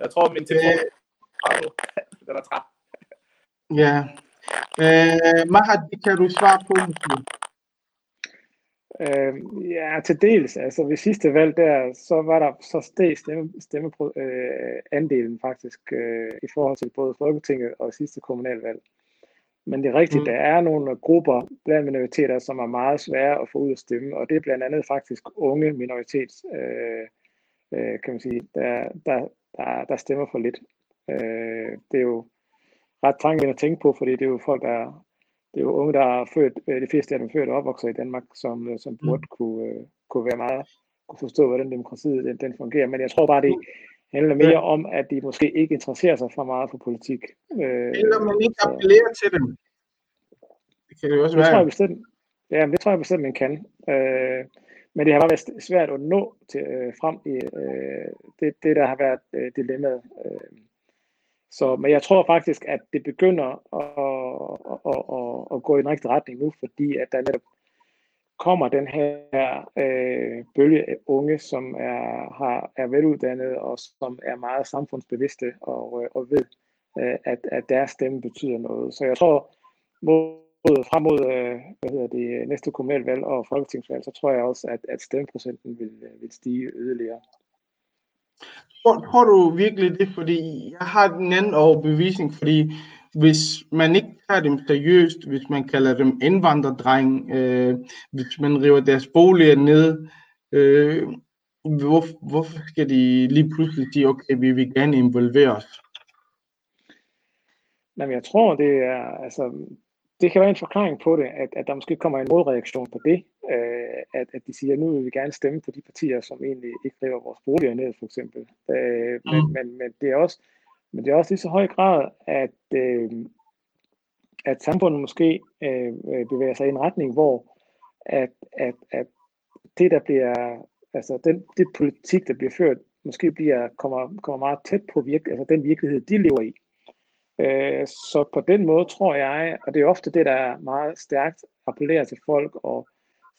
Jeg tror, min telefon øh, den er træt. Ja. Øh, Mahat, kan du svare på det? Øh, ja, til dels. Altså ved sidste valg der, så var der så steg stemme, stemme øh, andelen faktisk øh, i forhold til både Folketinget og sidste kommunalvalg. Men det er rigtigt, mm. der er nogle grupper blandt minoriteter, som er meget svære at få ud at stemme, og det er blandt andet faktisk unge minoritets, øh, øh, kan man sige, der, der, der, der stemmer for lidt. Øh, det er jo ret tanken at tænke på, fordi det er jo folk, der det er jo unge, der er født, øh, de fleste af dem født og opvokset i Danmark, som, øh, som burde mm. kunne, øh, kunne være meget, kunne forstå, hvordan demokratiet den, den fungerer. Men jeg tror bare, det handler mere om, at de måske ikke interesserer sig for meget for politik. Eller man ikke appellerer til dem. Det kan det jo også det være. Tror jeg bestemt, ja, det tror jeg bestemt, man kan. Øh, men det har bare været svært at nå til, øh, frem i øh, det, det, der har været øh, dilemmaet. Øh, så, men jeg tror faktisk, at det begynder at, at, at, at gå i en rigtig retning nu, fordi at der netop kommer den her øh, bølge af unge, som er, har, er veluddannede og som er meget samfundsbevidste og, øh, og ved, øh, at, at deres stemme betyder noget. Så jeg tror, mod, frem mod øh, hvad hedder det, næste kommunalvalg og folketingsvalg, så tror jeg også, at, at stemmeprocenten vil, vil stige yderligere. Tror, tror du virkelig det? Fordi jeg har den anden overbevisning, fordi hvis man ikke tager dem seriøst, hvis man kalder dem indvandrerdreng, øh, hvis man river deres boliger ned, øh, hvor, hvorfor skal de lige pludselig sige, okay, vi vil gerne involvere os? Jamen, jeg tror, det er, altså, det kan være en forklaring på det, at, at der måske kommer en modreaktion på det, øh, at, at de siger, at nu vil vi gerne stemme på de partier, som egentlig ikke river vores boliger ned, for eksempel. Øh, mm. men, men, men, det er også, men det er også lige så høj grad, at, øh, at samfundet måske øh, øh, bevæger sig i en retning, hvor at, at, at det, der bliver, altså den, det politik, der bliver ført, måske bliver, kommer, kommer meget tæt på virke, altså den virkelighed, de lever i. Øh, så på den måde tror jeg, og det er ofte det, der er meget stærkt, appellerer til folk og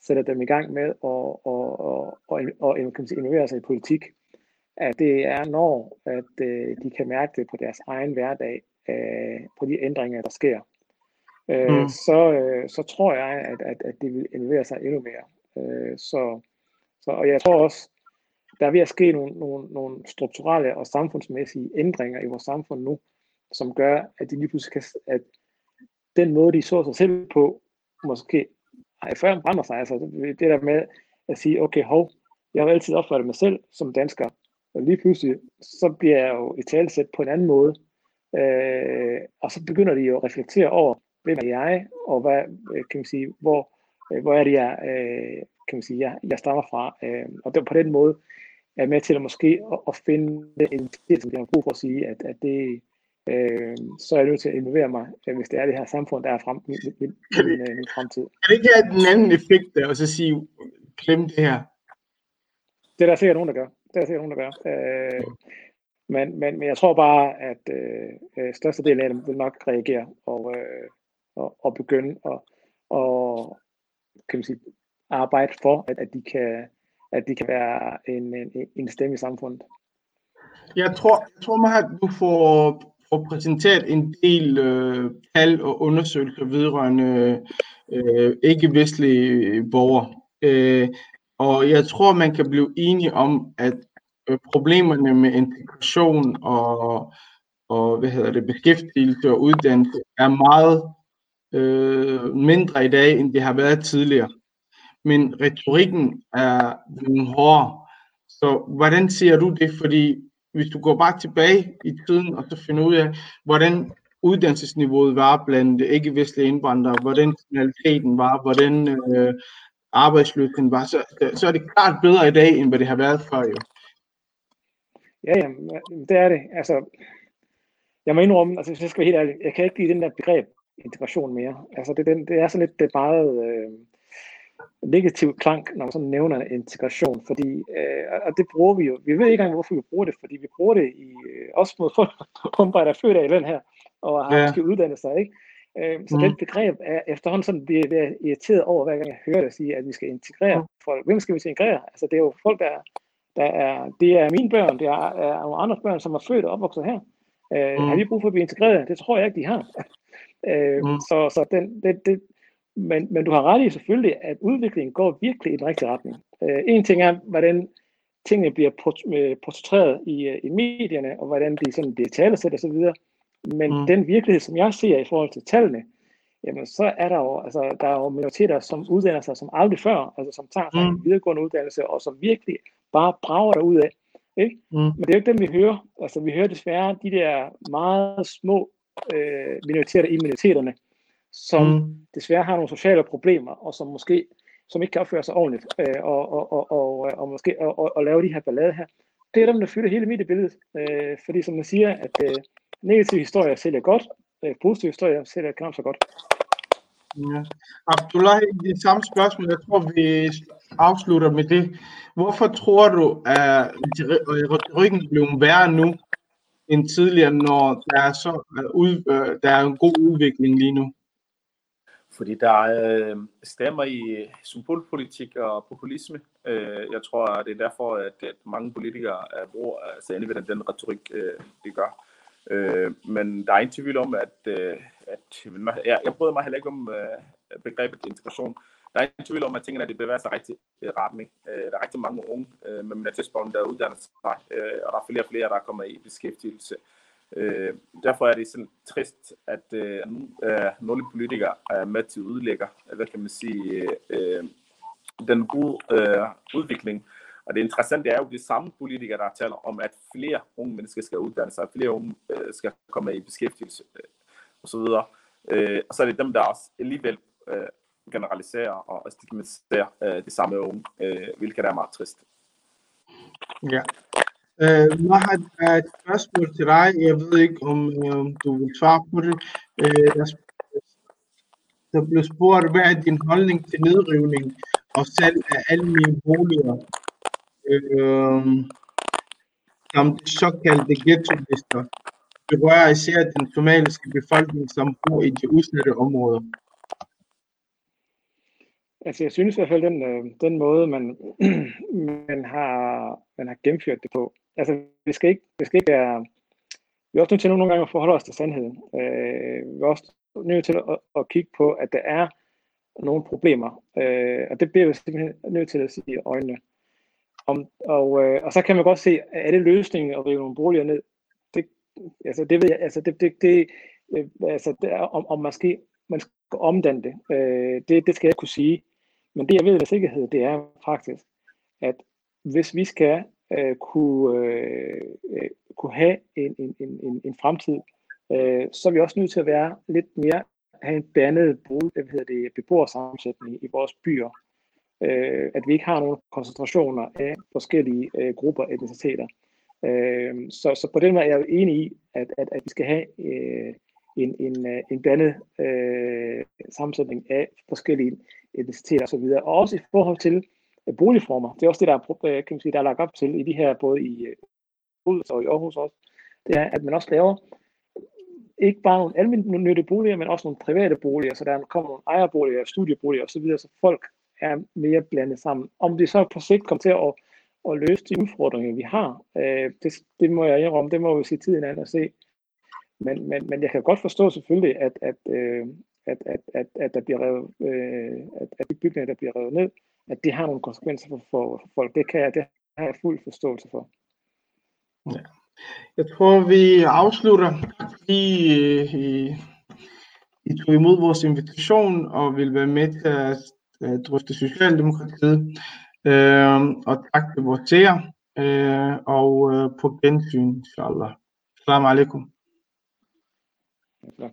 sætter dem i gang med at og, og, og, og, og kan sige, innovere sig i politik, at det er når, at øh, de kan mærke det på deres egen hverdag, øh, på de ændringer, der sker. Øh, mm. så, øh, så tror jeg, at, at, at de vil innovere sig endnu mere. Øh, så, så, og jeg tror også, der er ved at ske nogle, nogle, nogle strukturelle og samfundsmæssige ændringer i vores samfund nu, som gør, at de lige pludselig kan, at den måde, de så sig selv på, måske ej, før brænder sig. Altså det der med at sige, okay, hov, jeg har altid opfattet mig selv som dansker, og lige pludselig, så bliver jeg jo i talesæt på en anden måde. Øh, og så begynder de jo at reflektere over, hvem er jeg, og hvad, øh, kan man sige, hvor, øh, hvor er det, jeg, øh, kan man sige, jeg, jeg stammer fra. Øh, og det, på den måde er med til at måske at, at finde en tid, som de har brug for at sige, at, at det, øh, så er jeg nødt til at involvere mig, hvis det er det her samfund, der er frem, min, min, min, min, fremtid. Kan det ikke have den anden effekt der, og så sige, klem det her? Det er der sikkert nogen, der gør. Det er der sikkert nogen, der gør. Øh, Men, men, men jeg tror bare, at øh, størstedelen af dem vil nok reagere og, øh, og, og begynde at og, kan man sige, arbejde for, at, at, de kan, at de kan være en, en, en stemme i samfundet. Jeg tror, jeg tror at du får, får præsenteret en del øh, tal og undersøgelser vedrørende øh, ikke-vestlige borgere. Øh, og jeg tror, man kan blive enige om, at øh, problemerne med integration og, og hvad hedder det, beskæftigelse og uddannelse er meget øh, mindre i dag, end det har været tidligere. Men retorikken er hårdere. Så hvordan ser du det? Fordi hvis du går bare tilbage i tiden og så finder ud af, hvordan uddannelsesniveauet var blandt ikke-vestlige indvandrere, hvordan kriminaliteten var, hvordan øh, arbejdsløsheden var, så, så er det klart bedre i dag, end hvad det har været før jo. Ja, ja, det er det. Altså, jeg må indrømme, altså hvis jeg skal være helt ærlig, jeg kan ikke lide den der begreb integration mere. Altså det, det, det er sådan lidt det meget øh, negativ klang, når man sådan nævner integration, fordi, øh, og det bruger vi jo, vi ved ikke engang, hvorfor vi bruger det, fordi vi bruger det i, øh, også mod folk, der er født af i den her, og har ja. måske uddannet sig, ikke? Øh, så mm. det begreb er efterhånden sådan, det er irriteret over, hver gang jeg hører det sige, at vi skal integrere mm. folk. Hvem skal vi integrere? Altså det er jo folk, der, der er, det er mine børn, det er, er nogle andre børn, som er født og opvokset her. Øh, mm. Har de brug for at blive integreret? Det tror jeg ikke, de har. [LAUGHS] Øh, mm. Så, så den, det, det, men, men du har ret i selvfølgelig, at udviklingen går virkelig i den rigtige retning. Øh, en ting er, hvordan tingene bliver øh, portrætteret i, øh, i medierne, og hvordan de sådan bliver talesat osv., men mm. den virkelighed, som jeg ser i forhold til tallene, jamen så er der jo, altså, der er jo minoriteter, som uddanner sig som aldrig før, altså som tager sig mm. en videregående uddannelse, og som virkelig bare brager ud af. Ikke? Mm. Men det er jo ikke dem, vi hører. Altså, vi hører desværre de der meget små øh, minoriteter i minoriteterne, som mm. desværre har nogle sociale problemer, og som måske som ikke kan opføre sig ordentligt, øh, og, og, og, og, og måske og, og, og lave de her ballade her. Det er dem, der fylder hele mediebilledet, øh, fordi som man siger, at øh, negative historier sælger godt, øh, positive historier sælger knap så godt. Ja. Abdullah, det samme spørgsmål, jeg tror, vi afslutter med det. Hvorfor tror du, at retorikken blev værre nu, end tidligere, når der er, så, ud, øh, der er en god udvikling lige nu? Fordi der er øh, stemmer i symbolpolitik og populisme. Øh, jeg tror, at det er derfor, at, mange politikere er bruger altså anvender den retorik, øh, de gør. Øh, men der er ingen tvivl om, at, øh, at jeg, jeg bryder mig heller ikke om øh, begrebet integration. Der er ingen tvivl om, at tingene de bevæger sig rigtig øh, retning. Øh, der er rigtig mange unge øh, med minoritetsbaggrund, der uddanner sig, øh, og der er flere og flere, der kommer i beskæftigelse. Øh, derfor er det sådan trist, at øh, øh, nogle politikere er med til at udlægge, hvad kan man sige, øh, den gode øh, udvikling. Og det interessante er jo de samme politikere, der taler om, at flere unge mennesker skal uddanne sig, at flere unge øh, skal komme i beskæftigelse øh, osv. Øh, og så er det dem, der også alligevel øh, generalisere og stigmatisere øh, de samme unge, øh, hvilket er meget trist. Ja. Øh, Mahad, er et spørgsmål til dig. Jeg ved ikke, om øh, du vil svare på det. Øh, der, blev spurgt, hvad er din holdning til nedrivning og salg af mine boliger? Øh, samt de såkaldte ghetto-lister berører især den somaliske befolkning, som bor i de udsatte områder. Altså jeg synes i hvert fald, den, øh, den måde, man, man, har, man har gennemført det på. Altså vi skal ikke, vi skal ikke være, vi er også nødt til nogle gange at forholde os til sandheden. Øh, vi er også nødt til at, at kigge på, at der er nogle problemer. Øh, og det bliver vi simpelthen nødt til at sige i øjnene. Om, og, øh, og så kan man godt se, er det løsningen at rive nogle boliger ned? Det, altså det ved jeg, altså det, det, det øh, altså det er, om, om måske man skal omdanne det. Øh, det. Det skal jeg kunne sige. Men det jeg ved med sikkerhed, det er faktisk, at hvis vi skal øh, kunne, øh, øh, kunne have en, en, en, en fremtid, øh, så er vi også nødt til at være lidt mere, have en blandet brug, det, beboersammensætning i vores byer. Øh, at vi ikke har nogen koncentrationer af forskellige øh, grupper og etniciteter. Øh, så, så på den måde er jeg enig i, at, at, at vi skal have øh, en, en, øh, en blandet øh, sammensætning af forskellige etniciteter osv. Og også i forhold til øh, boligformer. Det er også det, der er, øh, kan man sige, der er lagt op til i de her, både i Odense og i Aarhus også, det er, at man også laver ikke bare nogle almindelige boliger, men også nogle private boliger, så der kommer nogle ejerboliger, studieboliger osv., så folk er mere blandet sammen. Om det så på sigt kommer til at, at løse de udfordringer, vi har, øh, det, det må jeg indrømme, det må vi se tiden an og se. Men, men, men jeg kan godt forstå selvfølgelig, at, at, øh, at, at, at, at der bliver revet, øh, at, at de bygninger, der bliver revet ned, at det har nogle konsekvenser for, for, for folk. Det kan jeg, det har jeg fuld forståelse for. Ja. Jeg tror, vi afslutter, fordi I, I tog imod vores invitation og vil være med til at, at drøfte Socialdemokratiet. Øh, og tak til vores seere, øh, og øh, på gensyn, inshallah. Assalamu alaikum. Ja.